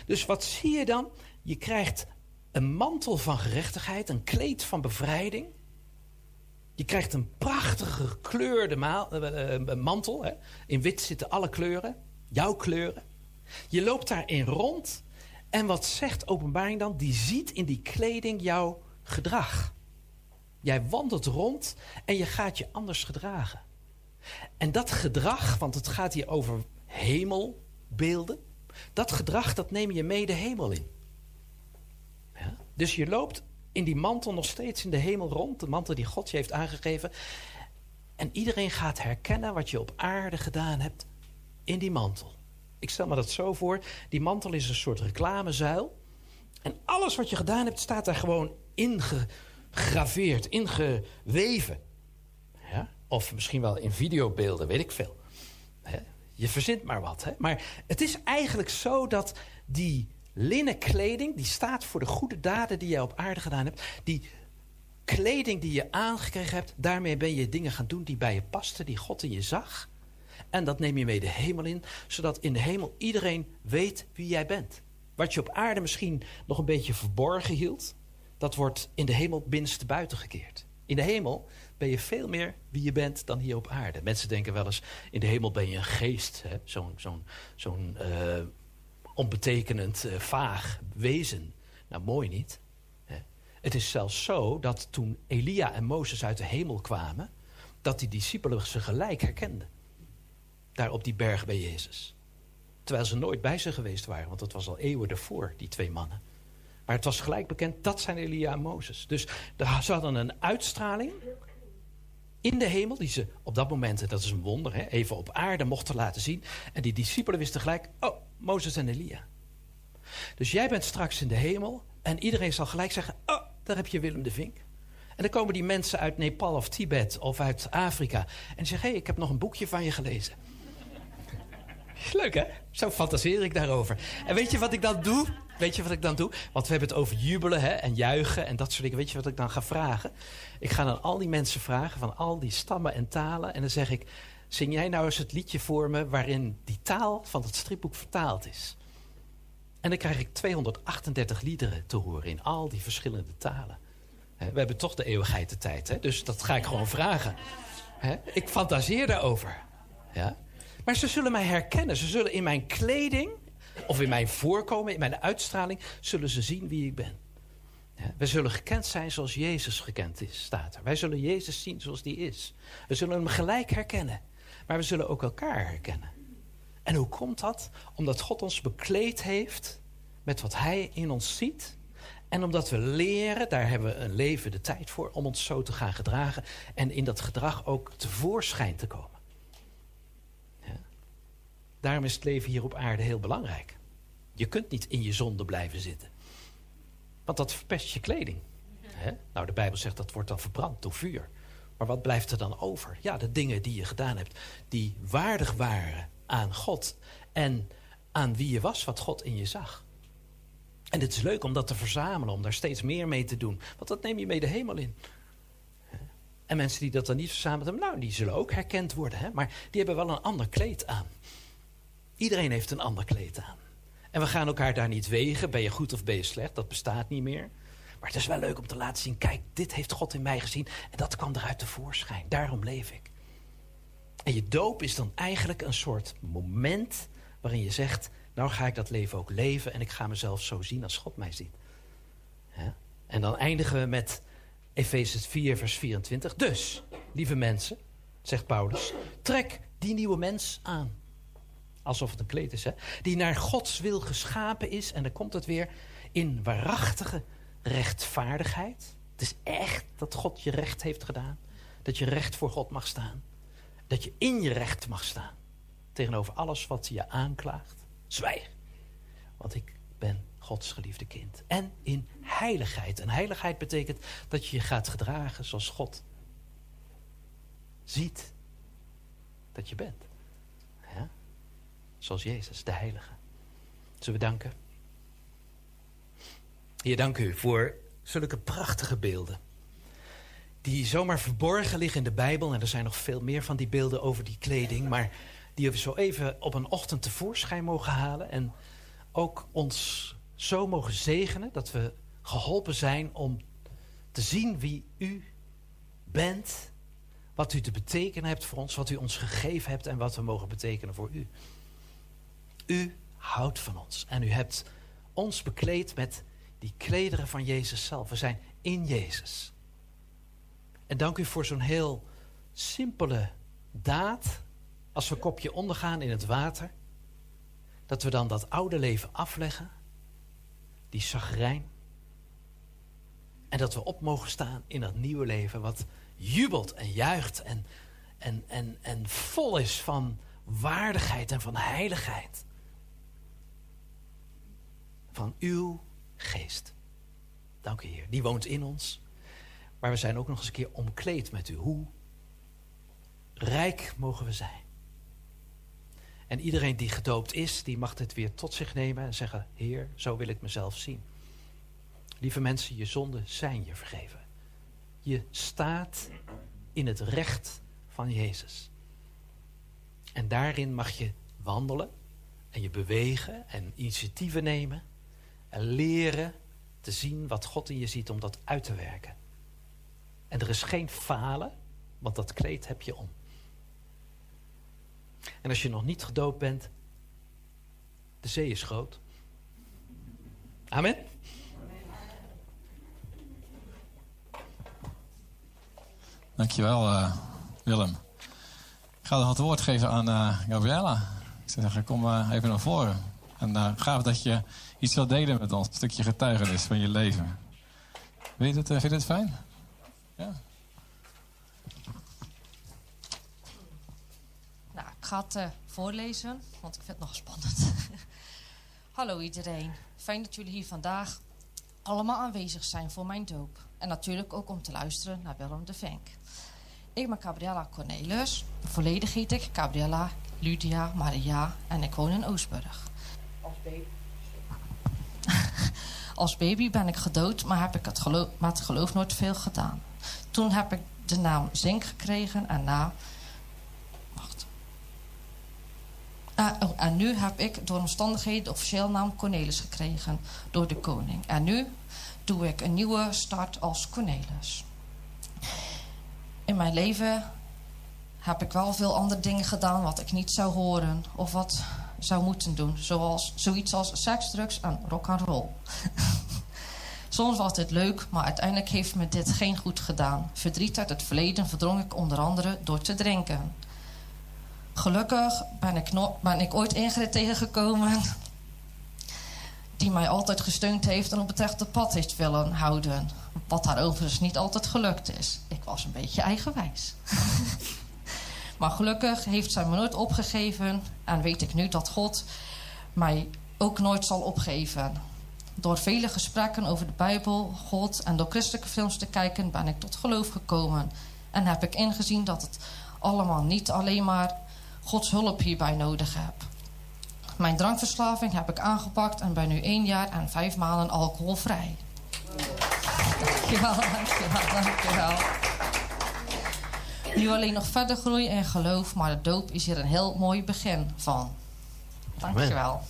Dus wat zie je dan? Je krijgt een mantel van gerechtigheid, een kleed van bevrijding... Je krijgt een prachtige gekleurde maal, uh, uh, mantel. Hè? In wit zitten alle kleuren. Jouw kleuren. Je loopt daarin rond. En wat zegt openbaring dan? Die ziet in die kleding jouw gedrag. Jij wandelt rond en je gaat je anders gedragen. En dat gedrag, want het gaat hier over hemelbeelden. Dat gedrag, dat neem je mee de hemel in. Ja? Dus je loopt in die mantel nog steeds in de hemel rond. De mantel die God je heeft aangegeven. En iedereen gaat herkennen wat je op aarde gedaan hebt in die mantel. Ik stel me dat zo voor. Die mantel is een soort reclamezuil. En alles wat je gedaan hebt staat daar gewoon ingegraveerd, ingeweven. Of misschien wel in videobeelden, weet ik veel. Je verzint maar wat. Hè? Maar het is eigenlijk zo dat die linnen kleding, die staat voor de goede daden die je op aarde gedaan hebt. Die kleding die je aangekregen hebt, daarmee ben je dingen gaan doen die bij je pasten, die God in je zag. En dat neem je mee de hemel in, zodat in de hemel iedereen weet wie jij bent. Wat je op aarde misschien nog een beetje verborgen hield, dat wordt in de hemel binnenste buiten gekeerd. In de hemel ben je veel meer wie je bent dan hier op aarde. Mensen denken wel eens, in de hemel ben je een geest, zo'n zo'n uh, onbetekenend, uh, vaag wezen. Nou, mooi niet. Hè? Het is zelfs zo dat toen Elia en Mozes uit de hemel kwamen, dat die discipelen ze gelijk herkenden. Daar op die berg bij Jezus. Terwijl ze nooit bij ze geweest waren, want dat was al eeuwen ervoor, die twee mannen. Maar het was gelijk bekend, dat zijn Elia en Mozes. Dus ze hadden een uitstraling in de hemel, die ze op dat moment, dat is een wonder, hè, even op aarde mochten laten zien. En die discipelen wisten gelijk, oh, Mozes en Elia. Dus jij bent straks in de hemel en iedereen zal gelijk zeggen, oh, daar heb je Willem de Vink. En dan komen die mensen uit Nepal of Tibet of uit Afrika en zeggen, hé, hey, ik heb nog een boekje van je gelezen. Leuk hè? Zo fantaseer ik daarover. En weet je wat ik dan doe? Weet je wat ik dan doe? Want we hebben het over jubelen hè? en juichen en dat soort dingen. Weet je wat ik dan ga vragen? Ik ga dan al die mensen vragen van al die stammen en talen. En dan zeg ik, zing jij nou eens het liedje voor me... waarin die taal van het stripboek vertaald is. En dan krijg ik 238 liederen te horen in al die verschillende talen. We hebben toch de eeuwigheid de tijd, hè? dus dat ga ik gewoon vragen. Ik fantaseer daarover. Ja? Maar ze zullen mij herkennen. Ze zullen in mijn kleding, of in mijn voorkomen, in mijn uitstraling, zullen ze zien wie ik ben. Ja, wij zullen gekend zijn zoals Jezus gekend is, staat er. Wij zullen Jezus zien zoals die is. We zullen hem gelijk herkennen. Maar we zullen ook elkaar herkennen. En hoe komt dat? Omdat God ons bekleed heeft met wat hij in ons ziet. En omdat we leren, daar hebben we een leven de tijd voor, om ons zo te gaan gedragen. En in dat gedrag ook tevoorschijn te komen. Daarom is het leven hier op aarde heel belangrijk. Je kunt niet in je zonde blijven zitten. Want dat verpest je kleding. Nou, de Bijbel zegt dat wordt dan verbrand door vuur. Maar wat blijft er dan over? Ja, de dingen die je gedaan hebt, die waardig waren aan God en aan wie je was, wat God in je zag. En het is leuk om dat te verzamelen, om daar steeds meer mee te doen. Want dat neem je mee de hemel in. En mensen die dat dan niet verzameld hebben, nou, die zullen ook herkend worden. Hè? Maar die hebben wel een ander kleed aan. Iedereen heeft een ander kleed aan. En we gaan elkaar daar niet wegen. Ben je goed of ben je slecht? Dat bestaat niet meer. Maar het is wel leuk om te laten zien: kijk, dit heeft God in mij gezien. En dat kwam eruit tevoorschijn. Daarom leef ik. En je doop is dan eigenlijk een soort moment waarin je zegt: Nou ga ik dat leven ook leven en ik ga mezelf zo zien als God mij ziet. En dan eindigen we met Efezes 4, vers 24. Dus, lieve mensen, zegt Paulus, trek die nieuwe mens aan. Alsof het een kleed is, hè? Die naar Gods wil geschapen is. En dan komt het weer in waarachtige rechtvaardigheid. Het is echt dat God je recht heeft gedaan. Dat je recht voor God mag staan. Dat je in je recht mag staan. Tegenover alles wat je aanklaagt. Zwijg. Want ik ben Gods geliefde kind. En in heiligheid. En heiligheid betekent dat je je gaat gedragen zoals God ziet dat je bent. Zoals Jezus, de heilige. Zullen we danken? Heer, dank u voor zulke prachtige beelden. Die zomaar verborgen liggen in de Bijbel. En er zijn nog veel meer van die beelden over die kleding. Maar die we zo even op een ochtend tevoorschijn mogen halen. En ook ons zo mogen zegenen dat we geholpen zijn om te zien wie u bent. Wat u te betekenen hebt voor ons, wat u ons gegeven hebt en wat we mogen betekenen voor u. U houdt van ons en u hebt ons bekleed met die klederen van Jezus zelf. We zijn in Jezus. En dank u voor zo'n heel simpele daad. Als we kopje ondergaan in het water. Dat we dan dat oude leven afleggen. Die zagrijn. En dat we op mogen staan in dat nieuwe leven. Wat jubelt en juicht en, en, en, en vol is van waardigheid en van heiligheid. Van uw geest. Dank u Heer. Die woont in ons. Maar we zijn ook nog eens een keer omkleed met u. Hoe rijk mogen we zijn. En iedereen die gedoopt is, die mag dit weer tot zich nemen en zeggen: Heer, zo wil ik mezelf zien. Lieve mensen, je zonden zijn je vergeven. Je staat in het recht van Jezus. En daarin mag je wandelen en je bewegen en initiatieven nemen en leren te zien wat God in je ziet om dat uit te werken. En er is geen falen, want dat kleed heb je om. En als je nog niet gedoopt bent, de zee is groot. Amen. Dankjewel, uh, Willem. Ik ga nog het woord geven aan uh, Gabriella. Ik zou zeggen, kom uh, even naar voren. En uh, gaaf dat je iets wilt delen met ons. Een stukje getuigenis van je leven. Weet je het, vind je het fijn? Ja. Nou, ik ga het voorlezen, want ik vind het nog spannend. Hallo iedereen. Fijn dat jullie hier vandaag allemaal aanwezig zijn voor mijn doop. En natuurlijk ook om te luisteren naar Willem de Venk. Ik ben Gabriella Cornelis. Volledig heet ik Gabriella Lydia Maria en ik woon in Oostburg. Als baby. Ben ik gedood, maar heb ik het geloof, maar het geloof nooit veel gedaan. Toen heb ik de naam Zink gekregen en na... Wacht. Ah, oh, en nu heb ik door omstandigheden de officieel naam Cornelis gekregen door de koning. En nu doe ik een nieuwe start als Cornelis. In mijn leven heb ik wel veel andere dingen gedaan wat ik niet zou horen of wat zou moeten doen. Zoals zoiets als seks, drugs en rock and roll. Soms was dit leuk, maar uiteindelijk heeft me dit geen goed gedaan. Verdriet uit het verleden verdrong ik onder andere door te drinken. Gelukkig ben ik, no ben ik ooit Ingrid tegengekomen die mij altijd gesteund heeft en op het rechte pad heeft willen houden. Wat haar overigens niet altijd gelukt is. Ik was een beetje eigenwijs. Maar gelukkig heeft zij me nooit opgegeven en weet ik nu dat God mij ook nooit zal opgeven. Door vele gesprekken over de Bijbel, God en door christelijke films te kijken ben ik tot geloof gekomen. En heb ik ingezien dat het allemaal niet alleen maar Gods hulp hierbij nodig heb. Mijn drankverslaving heb ik aangepakt en ben nu één jaar en vijf maanden alcoholvrij. Dankjewel, dankjewel, dankjewel. Nu alleen nog verder groeien in geloof, maar de doop is hier een heel mooi begin van. Dankjewel.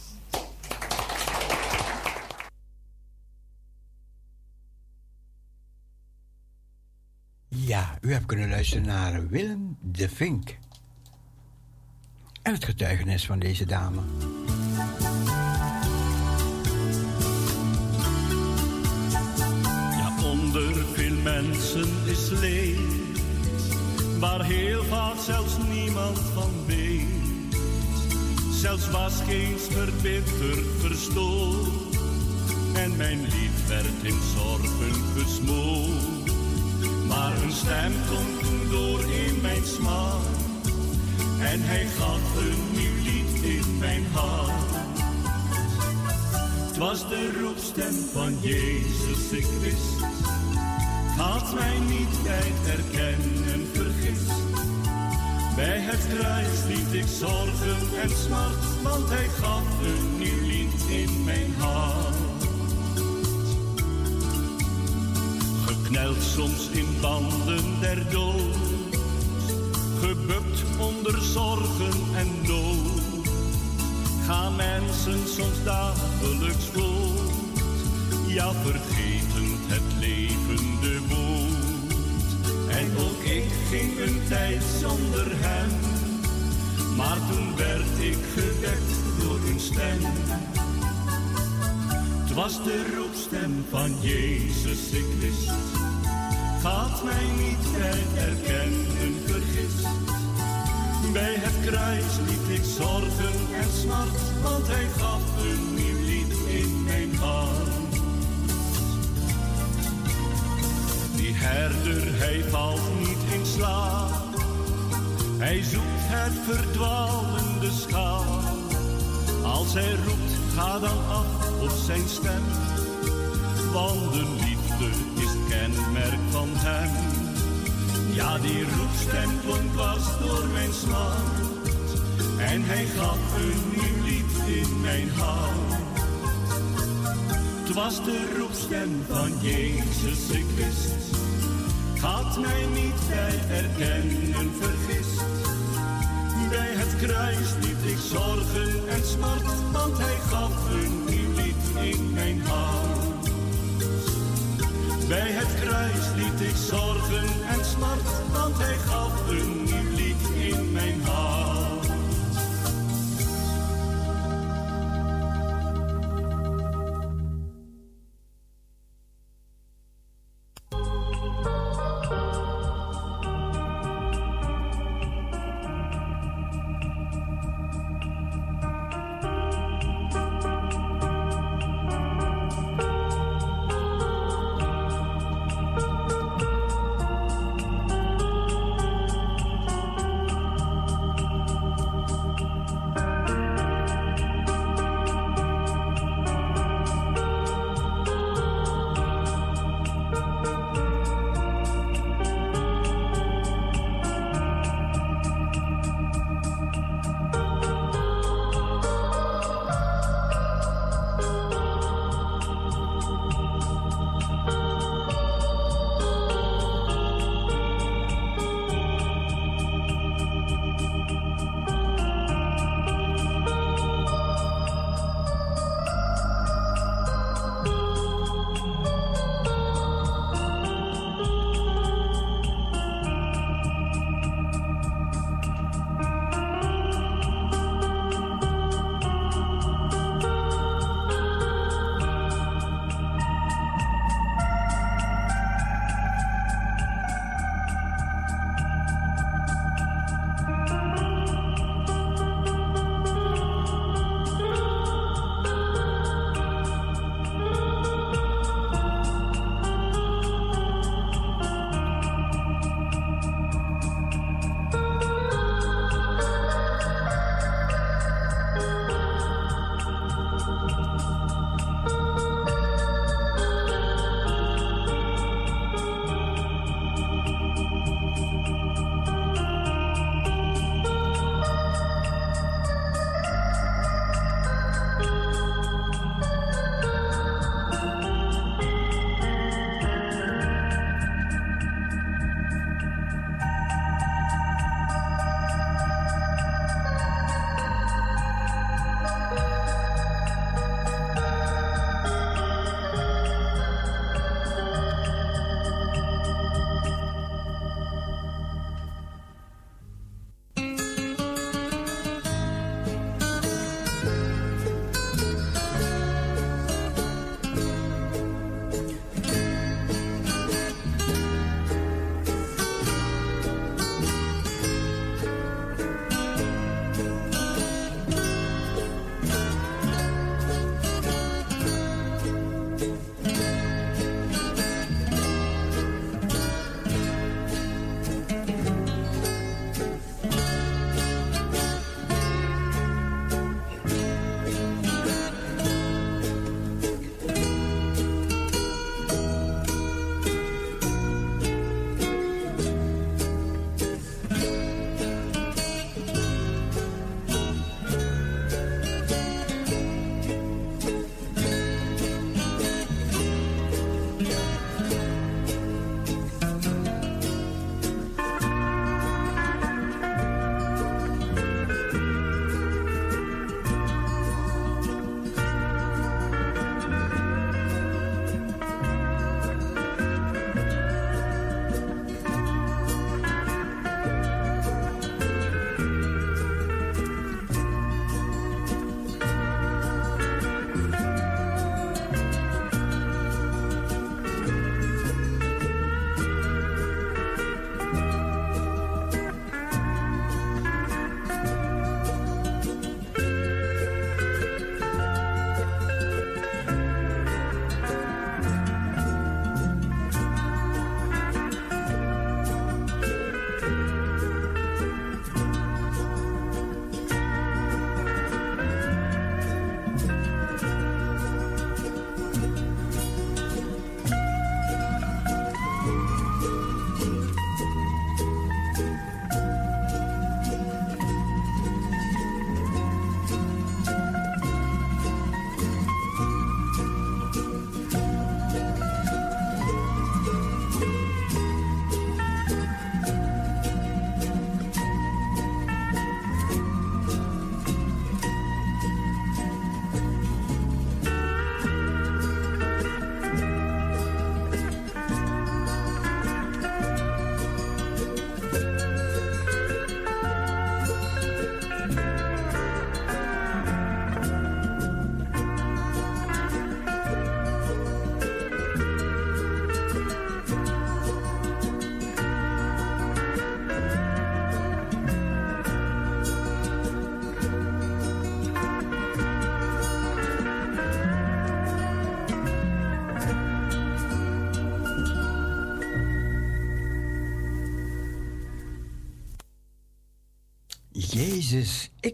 Ja, u hebt kunnen luisteren naar Willem de Vink. En het getuigenis van deze dame. Ja, onder veel mensen is leed, waar heel vaak zelfs niemand van weet. Zelfs was geen verbitterd verstoord, en mijn lied werd in zorgen gesmoord. Maar een stem klonk door in mijn smaak, en hij gaf een nieuw lied in mijn hart. Het was de roepstem van Jezus, ik wist. Had mij niet bij het herkennen vergist. Bij het kruis liet ik zorgen en smart, want hij gaf een nieuw lied in mijn hart. Gekneld soms in banden der dood, gebukt onder zorgen en nood gaan mensen soms dagelijks voort. Ja, vergetend het woord. Ook ik ging een tijd zonder hem. Maar toen werd ik gewekt door een stem. Het was de roepstem van Jezus, ik wist. Gaat mij niet herkennen vergist. Bij het kruis liet ik zorgen en smart, want hij gaf een nieuw lied in mijn hart. Herder, hij valt niet in slaap. Hij zoekt het verdwalende schaap. Als hij roept, ga dan af op zijn stem. Want de liefde is het kenmerk van hem. Ja, die roepstem klonk was door mijn smart. En hij gaf een nieuw lied in mijn hart. Het was de roepstem van Jezus, ik wist. Had mij niet bij herkennen vergist. Bij het kruis liet ik zorgen en smart, want hij gaf een nieuw lied in mijn hart. Bij het kruis liet ik zorgen en smart, want hij gaf een nieuw lied in mijn hart.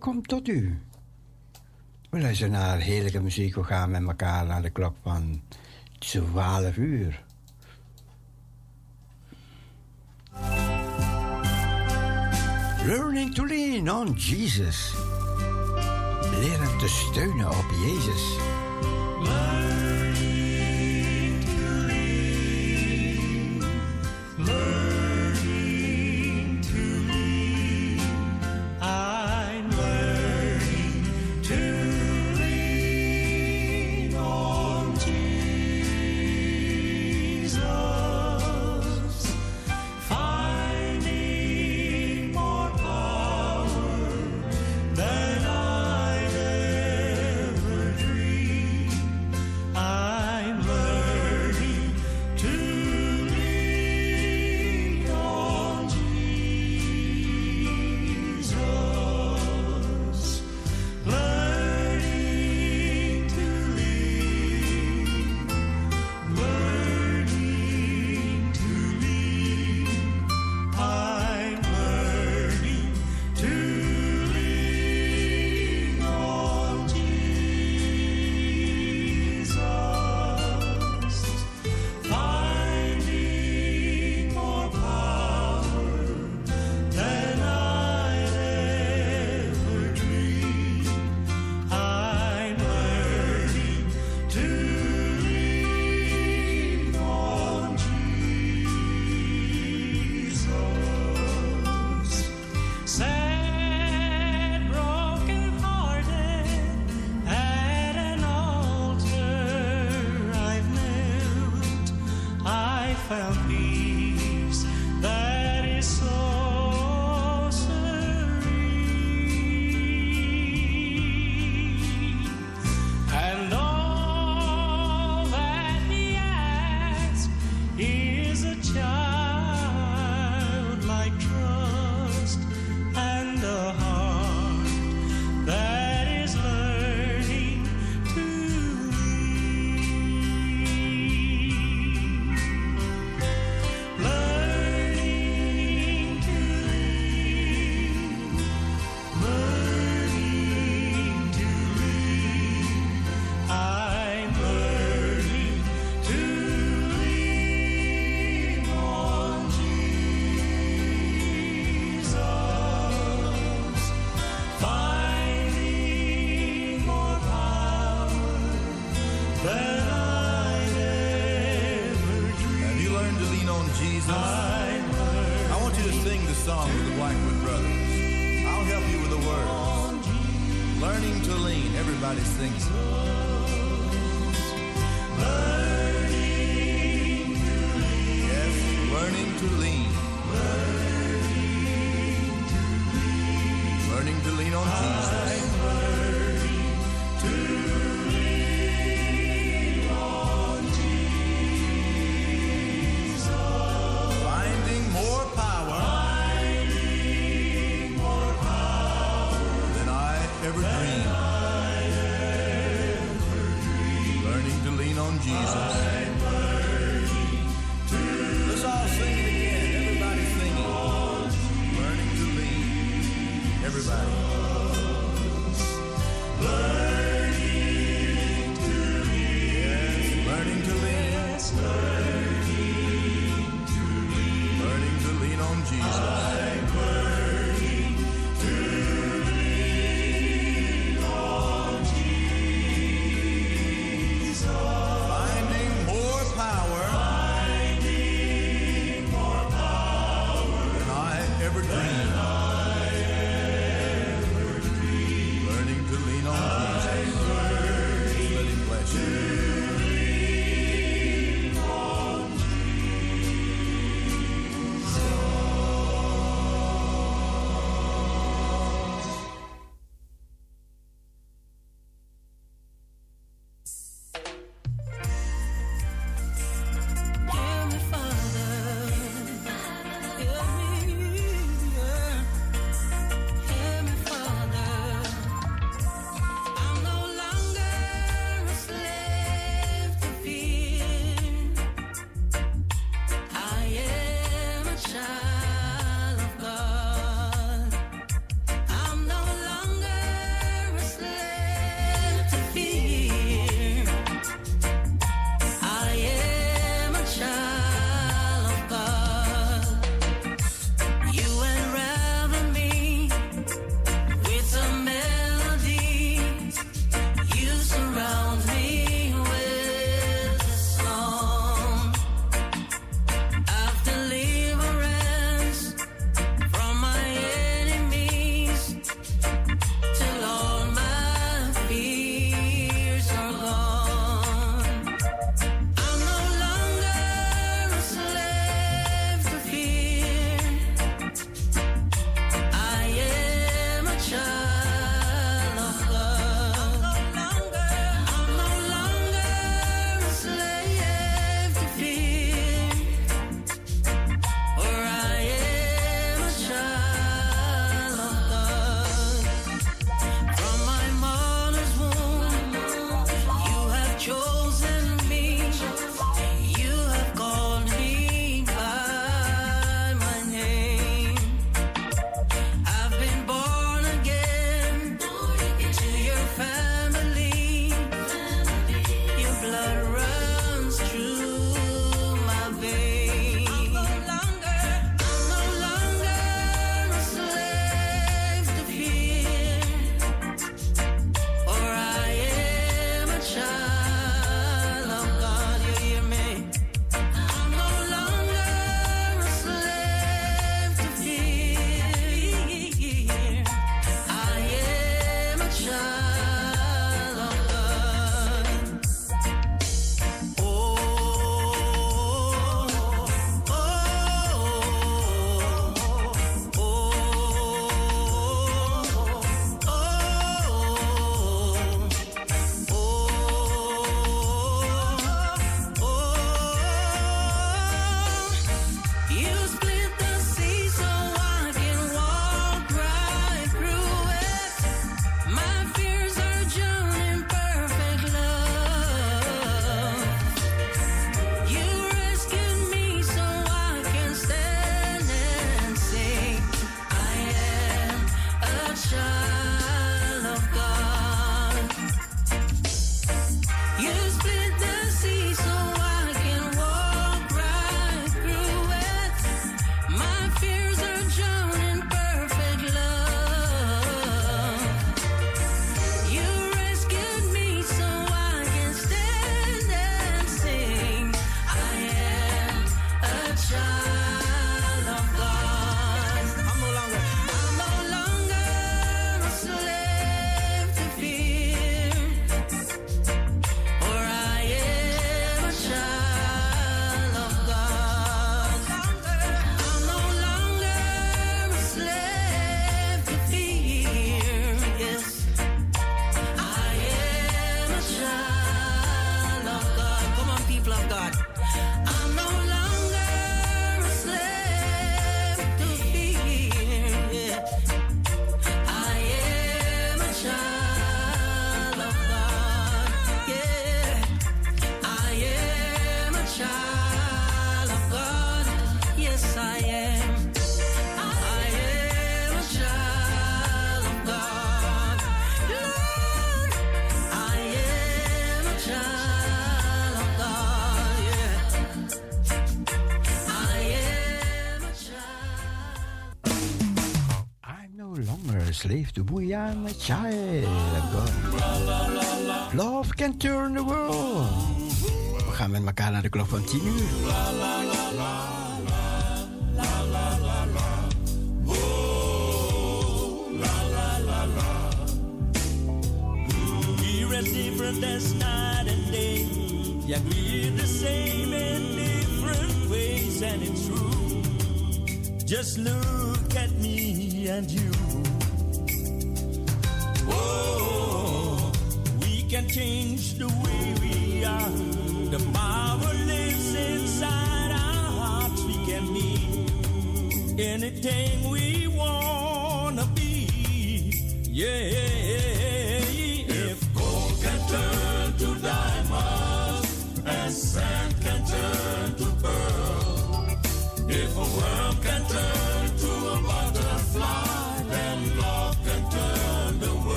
ik kom tot u. We luisteren naar heerlijke muziek. We gaan met elkaar naar de klok van 12 uur. Learning to lean on Jesus. Leren te steunen op Jezus. We are Booyan Child. Love can turn the world. We gaan met elkaar naar de klok van 10 uur. Different as night and day. Yeah, we're the same in different ways, and it's true. Just look. dang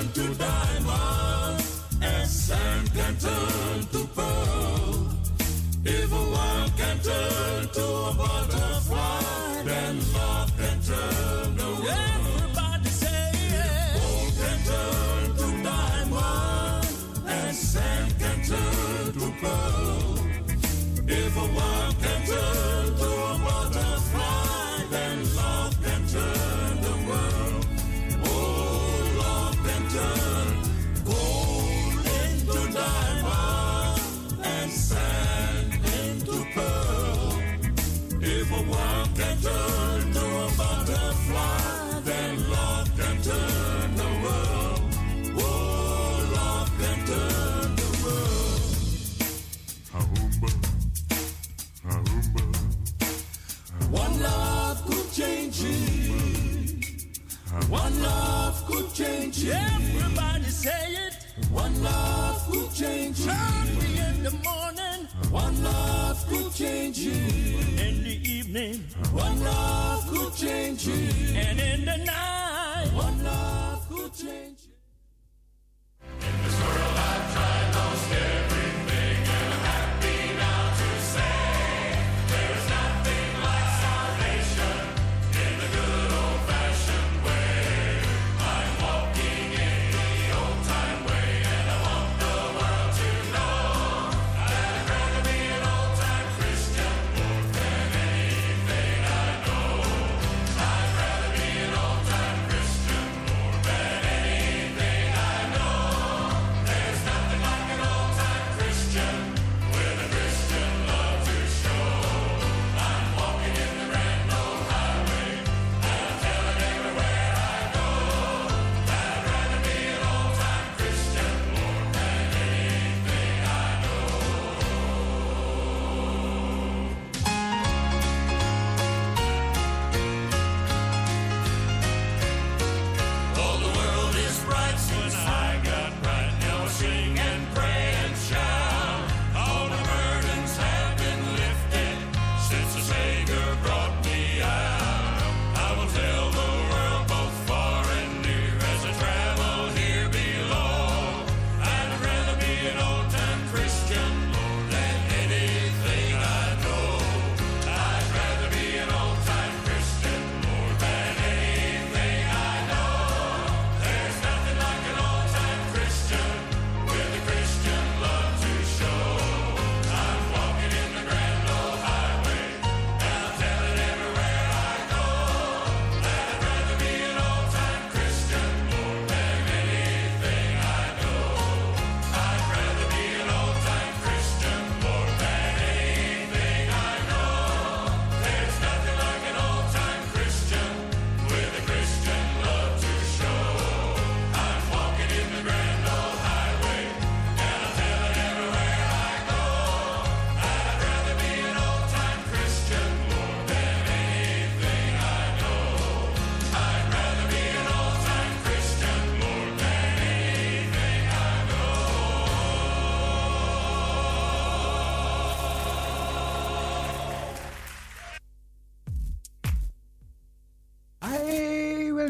turn to diamonds and sand can turn to pearl. If one can turn to a butterfly, then love can turn to Everybody say yeah. Gold can turn to diamond and sand can turn to pearl. One love could change it. Everybody say it. One love could change it. Early in the morning. One love could change it. In the evening. One love could change it. And in the night. One love could change it. In this world I've tried no scare.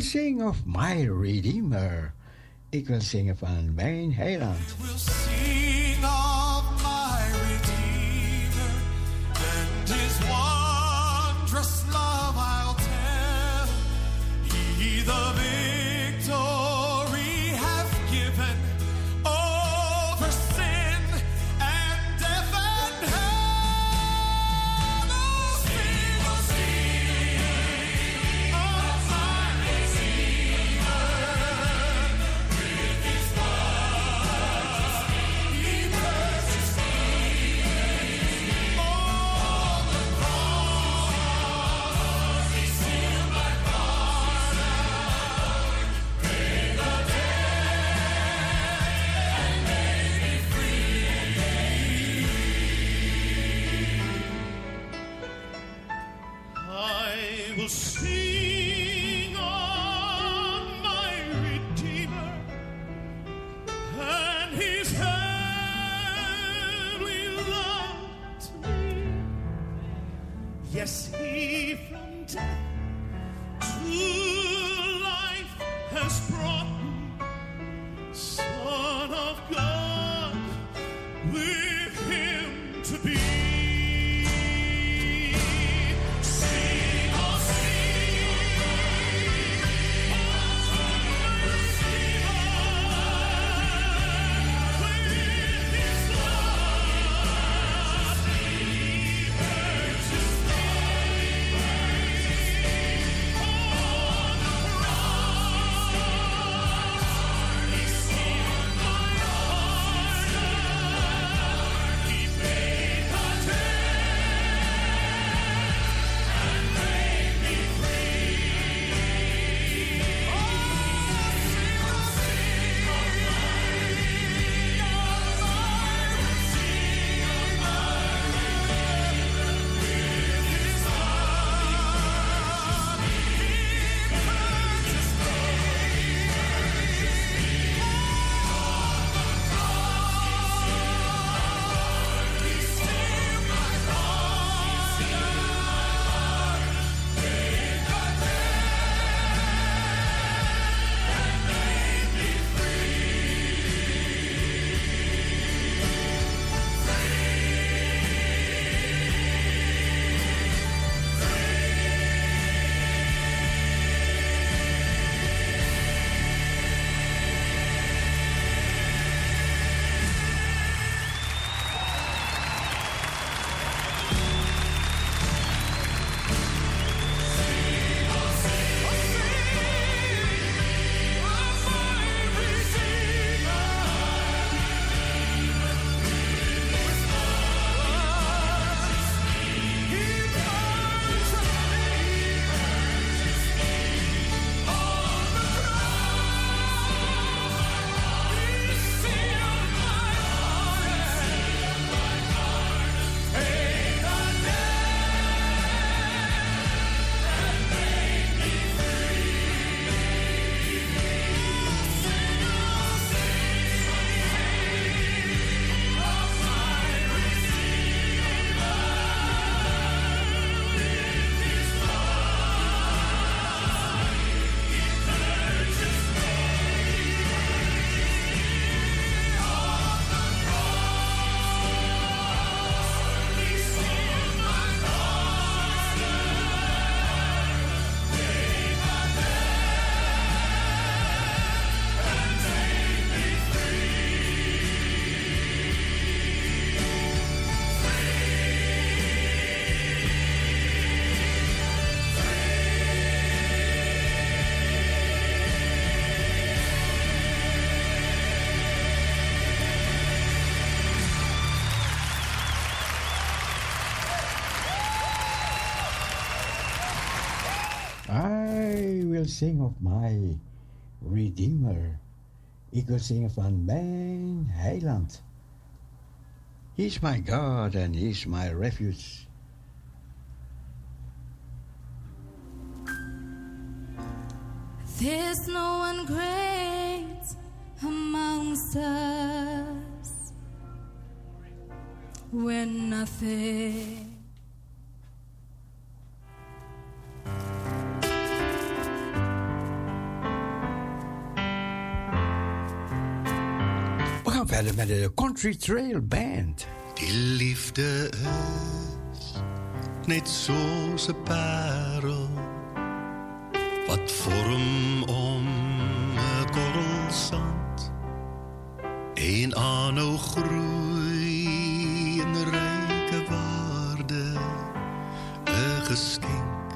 wil of my Redeemer. Ik wil zingen van mijn heiland. sing of my Redeemer. Ik wil zingen van mijn heiland. He is my God and He is my refuge. There's no one great amongst us. when nothing. Gaan verder met de Country Trail Band. Die liefde is net soos 'n parel wat vorm om 'n korrel sand en aanhou groei in ryke waarde 'n geskenk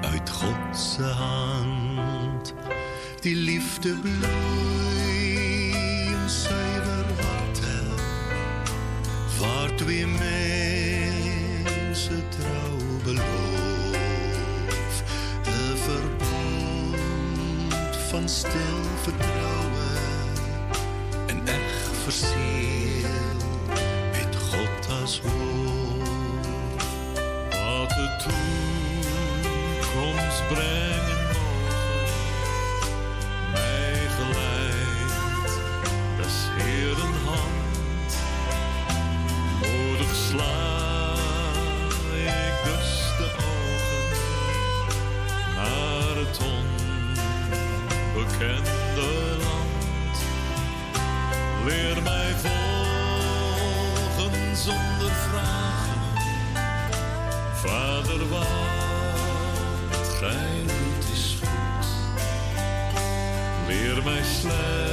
uit God se hand die liefde bloei twee mense trou beloof. 'n verbond van stil vertroue en eg verseël met God as hoof sla ik dus de ogen naar het onbekende land. Leer mij volgen zonder vragen. Vader, wat gij doet is goed. Leer mij slechts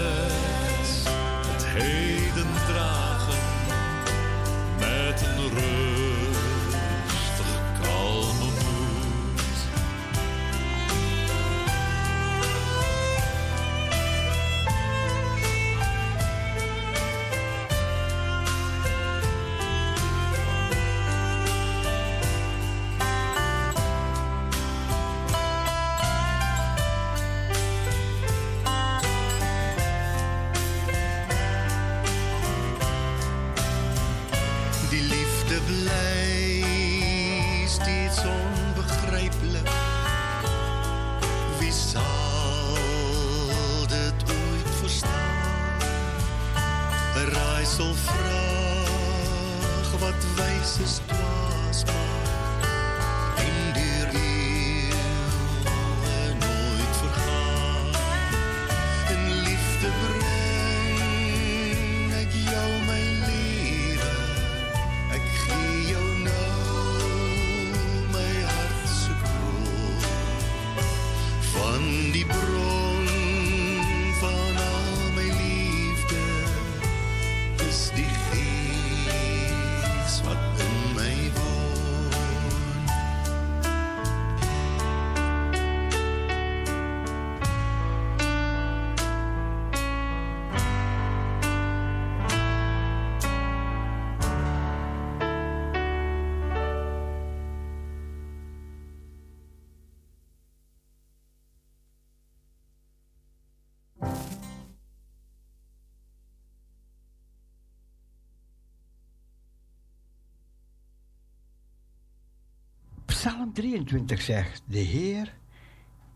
23 zegt: De Heer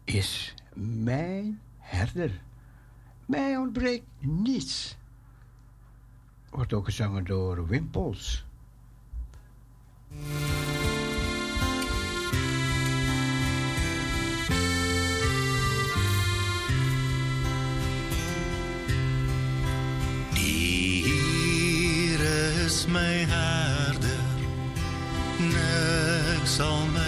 is mijn herder. Mij ontbreekt niets. Wordt ook gezongen door Wimpels. Die is my herder, niks sal my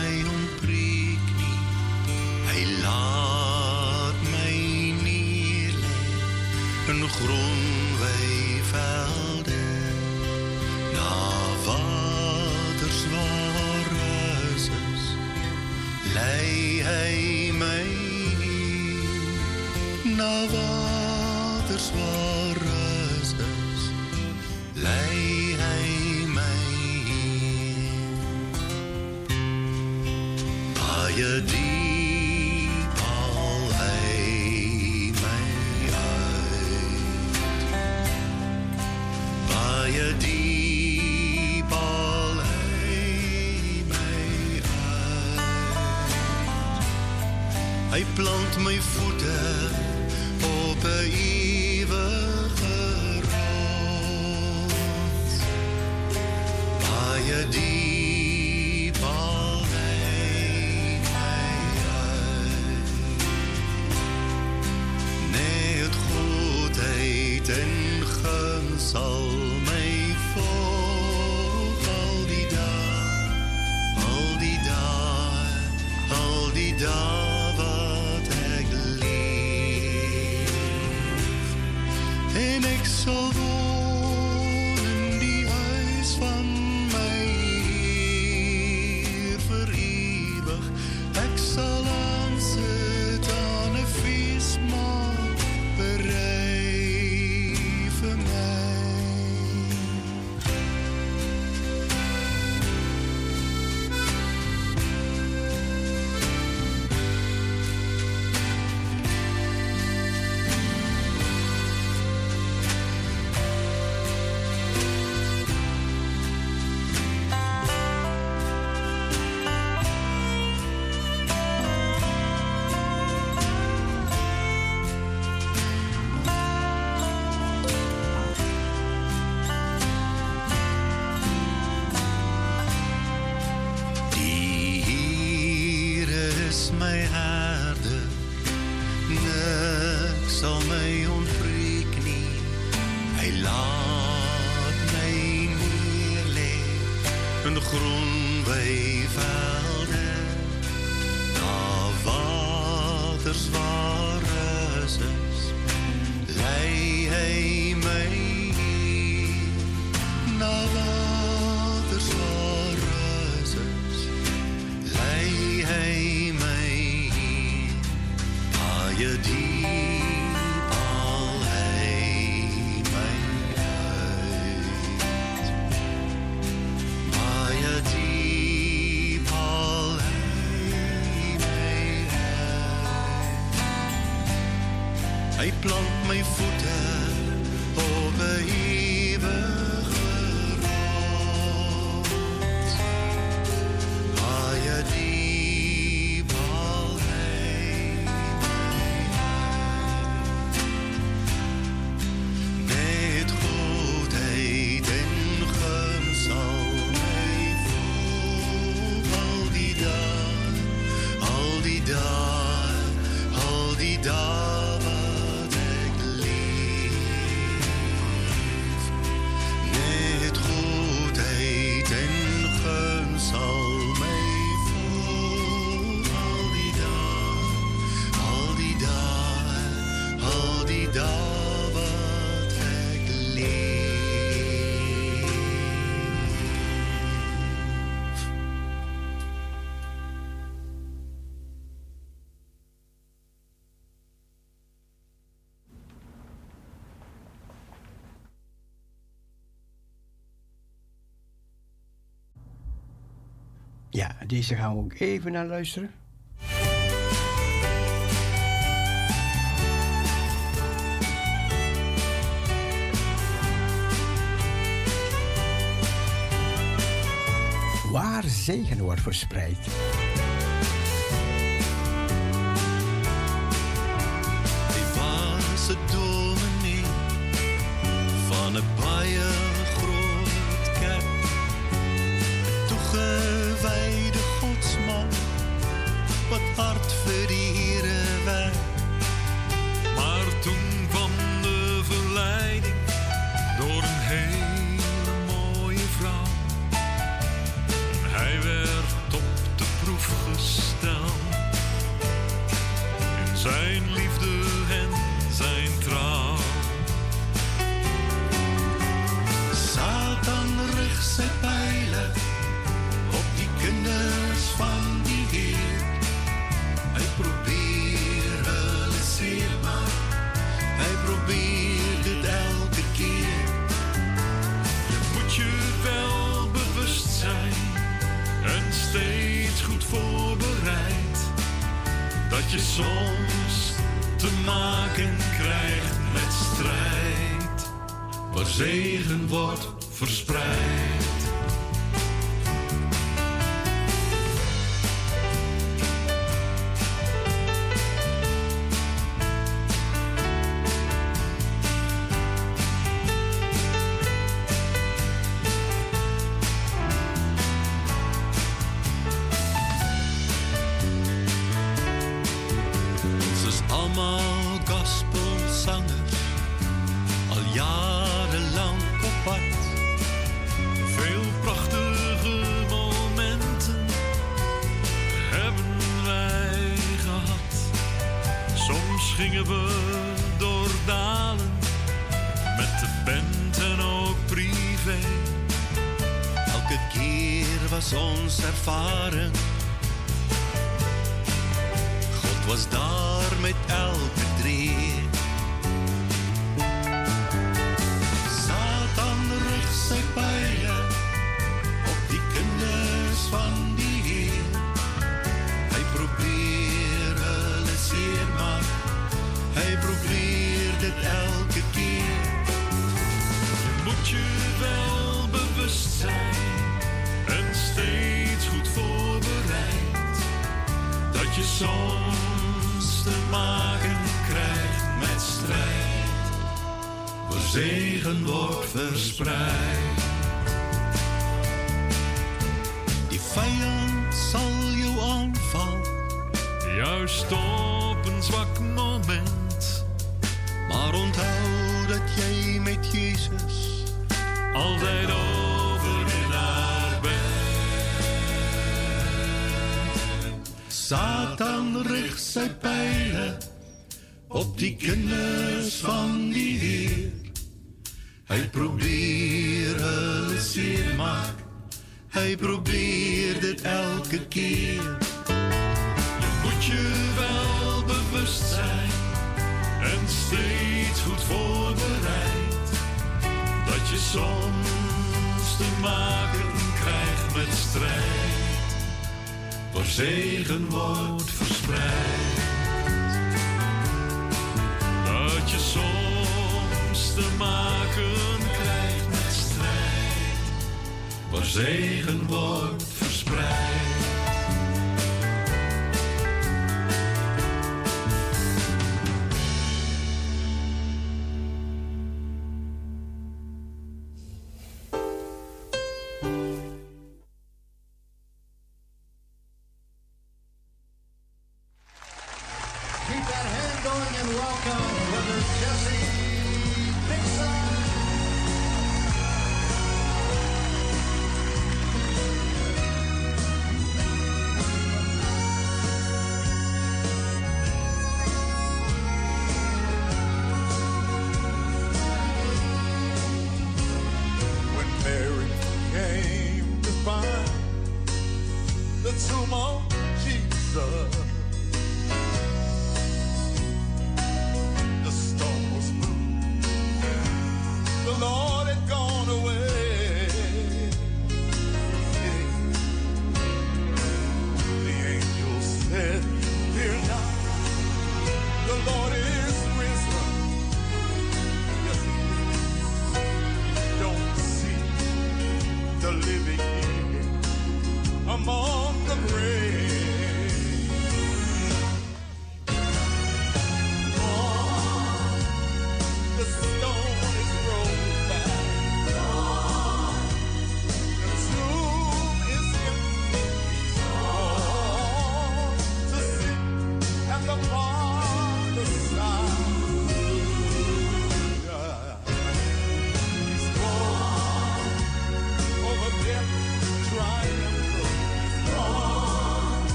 na waters waar rus is, lei hy my baie diep al hy my uit. Baie diep al hy my uit. Hy plant my voete Deze gaan we ook even naar luisteren. Waar zegen wordt verspreid. van die Heer. Hij probeert het zeer, maar hij probeert het elke keer. Je moet je wel bewust zijn en steeds goed voorbereid dat je soms te maken krijgt met strijd. voor zegenwoord. Boy.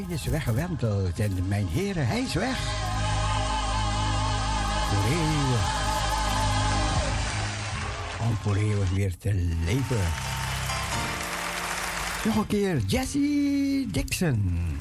Steen is weggewenteld en mijn heren, hij is weg. Voor eeuwig. Om voor eeuwig weer te leven. Nog een keer Jesse Dixon.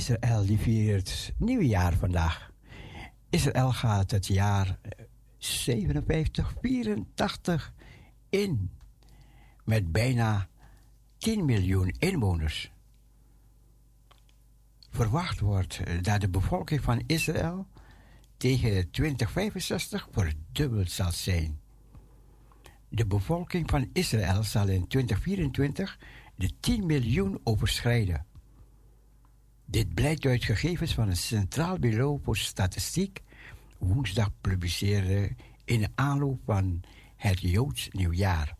Israël die viert nieuwjaar vandaag. Israël gaat het jaar eh, 57, 84 in. Met bijna 10 miljoen inwoners. Verwacht wordt dat de bevolking van Israël tegen 2065 verdubbeld zal zijn. De bevolking van Israël zal in 2024 de 10 miljoen overschrijden. Dit blijkt uit gegevens van het Centraal Bureau voor Statistiek, woensdag publiceerde in de aanloop van het Joods nieuwjaar.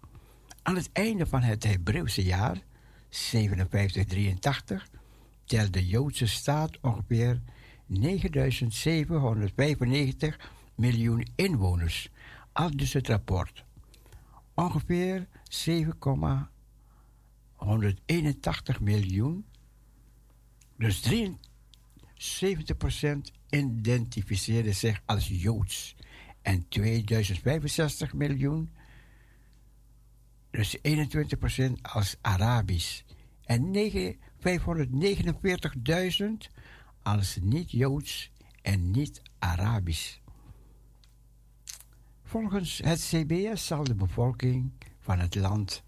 Aan het einde van het Hebreeuwse jaar, 5783, telt de Joodse staat ongeveer 9795 miljoen inwoners, al dus het rapport. Ongeveer 7,181 miljoen dus 73% identificeerde zich als Joods en 2065 miljoen, dus 21% als Arabisch en negen- 549.000 als niet-Joods en niet-Arabisch. Volgens het CBS zal de bevolking van het land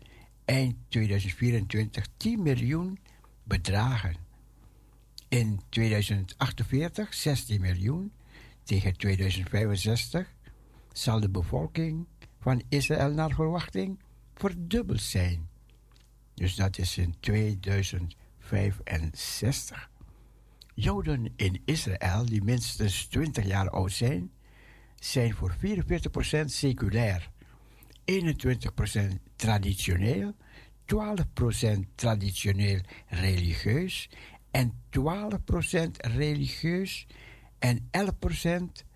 eind 2024 10 miljoen bedragen. In 2048 16 miljoen. Tegen 2065 zal de bevolking van Israël naar verwachting verdubbeld zijn. Dus dat is in 2065. Joden in Israël die minstens 20 jaar oud zijn, zijn voor 44% seculair, 21% traditioneel, 12% traditioneel religieus en 12% religieus en 11%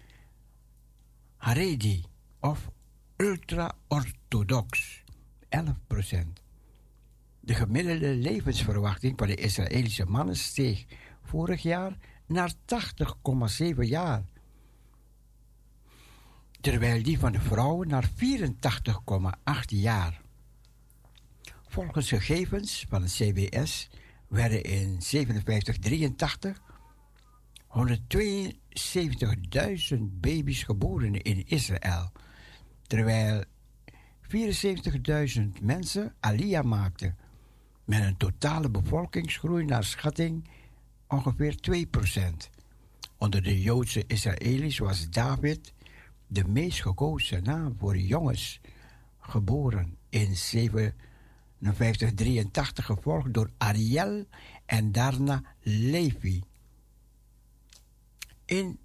Haredi of ultra-orthodox. 11%. De gemiddelde levensverwachting van de Israëlische mannen steeg vorig jaar naar 80,7 jaar. Terwijl die van de vrouwen naar 84,8 jaar. Volgens gegevens van het CBS werden in 5783 172.000 baby's geboren in Israël, terwijl 74.000 mensen Aliyah maakten, met een totale bevolkingsgroei naar schatting ongeveer 2%. Onder de Joodse Israëli's was David de meest gekozen naam voor jongens, geboren in 5783, gevolgd door Ariel en daarna Levi. In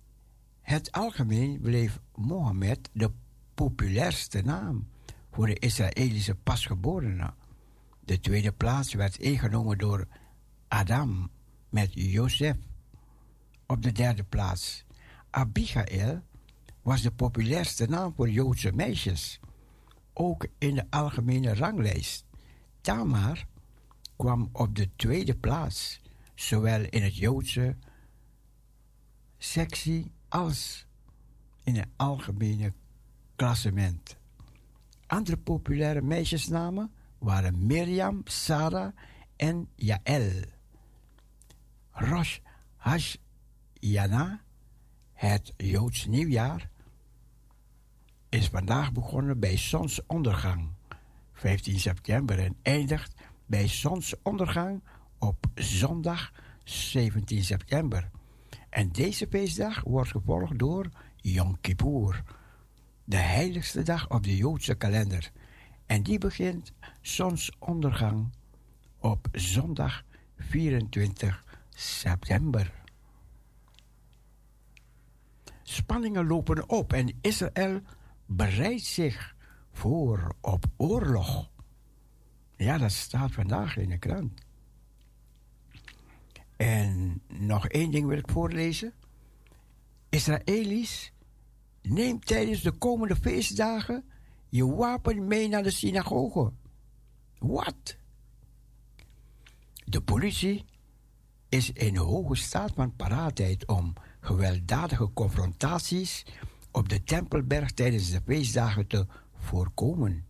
het algemeen bleef Mohammed de populairste naam voor de Israëlische pasgeborenen. De tweede plaats werd ingenomen door Adam met Jozef. Op de derde plaats Abigail was de populairste naam voor Joodse meisjes, ook in de algemene ranglijst. Tamar kwam op de tweede plaats, zowel in het Joodse sectie als in het algemene klassement. Andere populaire meisjesnamen waren Mirjam, Sarah en Jaël. Rosh Hashanah, het Joods nieuwjaar, is vandaag begonnen bij zonsondergang, 15 september, en eindigt bij zonsondergang op zondag 17 september. En deze feestdag wordt gevolgd door Yom Kippur, de heiligste dag op de Joodse kalender. En die begint zonsondergang op zondag 24 september. Spanningen lopen op en Israël bereidt zich voor op oorlog. Ja, dat staat vandaag in de krant. En nog één ding wil ik voorlezen. Israëli's, neem tijdens de komende feestdagen je wapen mee naar de synagoge. Wat? De politie is in hoge staat van paraatheid om gewelddadige confrontaties op de Tempelberg tijdens de feestdagen te voorkomen.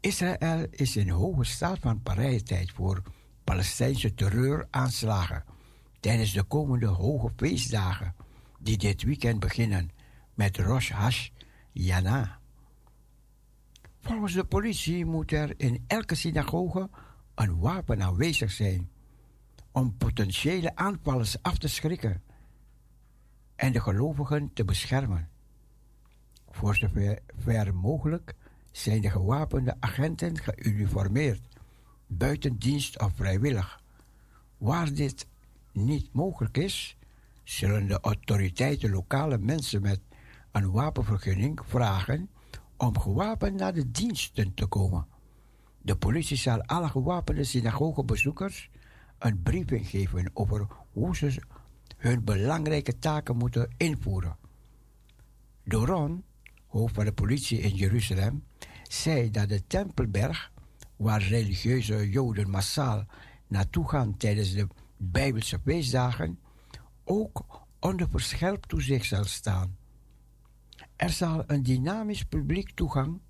Israël is in hoge staat van paraatheid voor Palestijnse terreuraanslagen tijdens de komende hoge feestdagen die dit weekend beginnen met Rosh Hashanah. Volgens de politie moet er in elke synagoge een wapen aanwezig zijn om potentiële aanvallers af te schrikken en de gelovigen te beschermen. Voor zover mogelijk zijn de gewapende agenten geuniformeerd, buiten dienst of vrijwillig. Waar dit niet mogelijk is, zullen de autoriteiten lokale mensen met een wapenvergunning vragen om gewapend naar de diensten te komen. De politie zal alle gewapende synagogebezoekers een briefing geven over hoe ze hun belangrijke taken moeten invoeren. Doron, hoofd van de politie in Jeruzalem, zei dat de Tempelberg, waar religieuze Joden massaal naartoe gaan tijdens de Bijbelse feestdagen, ook onder verscherpt toezicht zal staan. Er zal een dynamisch publiek toegang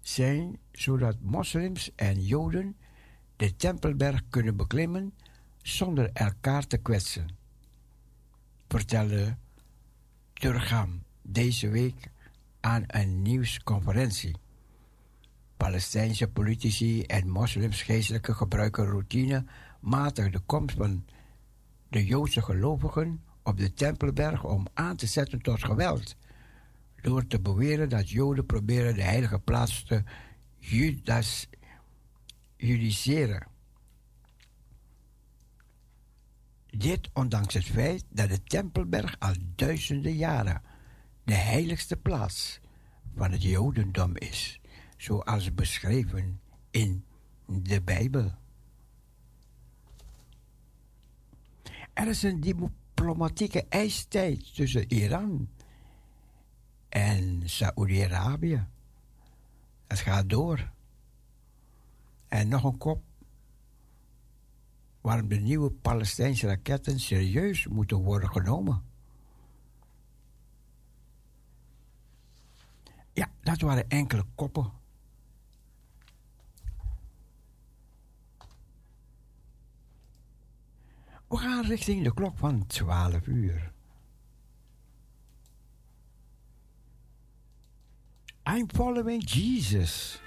zijn, zodat moslims en Joden de Tempelberg kunnen beklimmen zonder elkaar te kwetsen, vertelde Turgam deze week aan een nieuwsconferentie. Palestijnse politici en moslims geestelijke gebruiken routinematig de komst van de Joodse gelovigen op de Tempelberg om aan te zetten tot geweld. Door te beweren dat Joden proberen de heilige plaats te Judas. Dit ondanks het feit dat de Tempelberg al duizenden jaren de heiligste plaats van het Jodendom is, zoals beschreven in de Bijbel. Er is een diplomatieke ijstijd tussen Iran en Saoedi-Arabië. Het gaat door. En nog een kop waarom de nieuwe Palestijnse raketten serieus moeten worden genomen. Ja, dat waren enkele koppen. We gaan richting de klok van 12 uur. I'm following Jesus.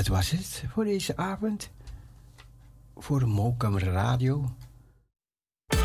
Dat was het voor deze avond. Voor de Radio.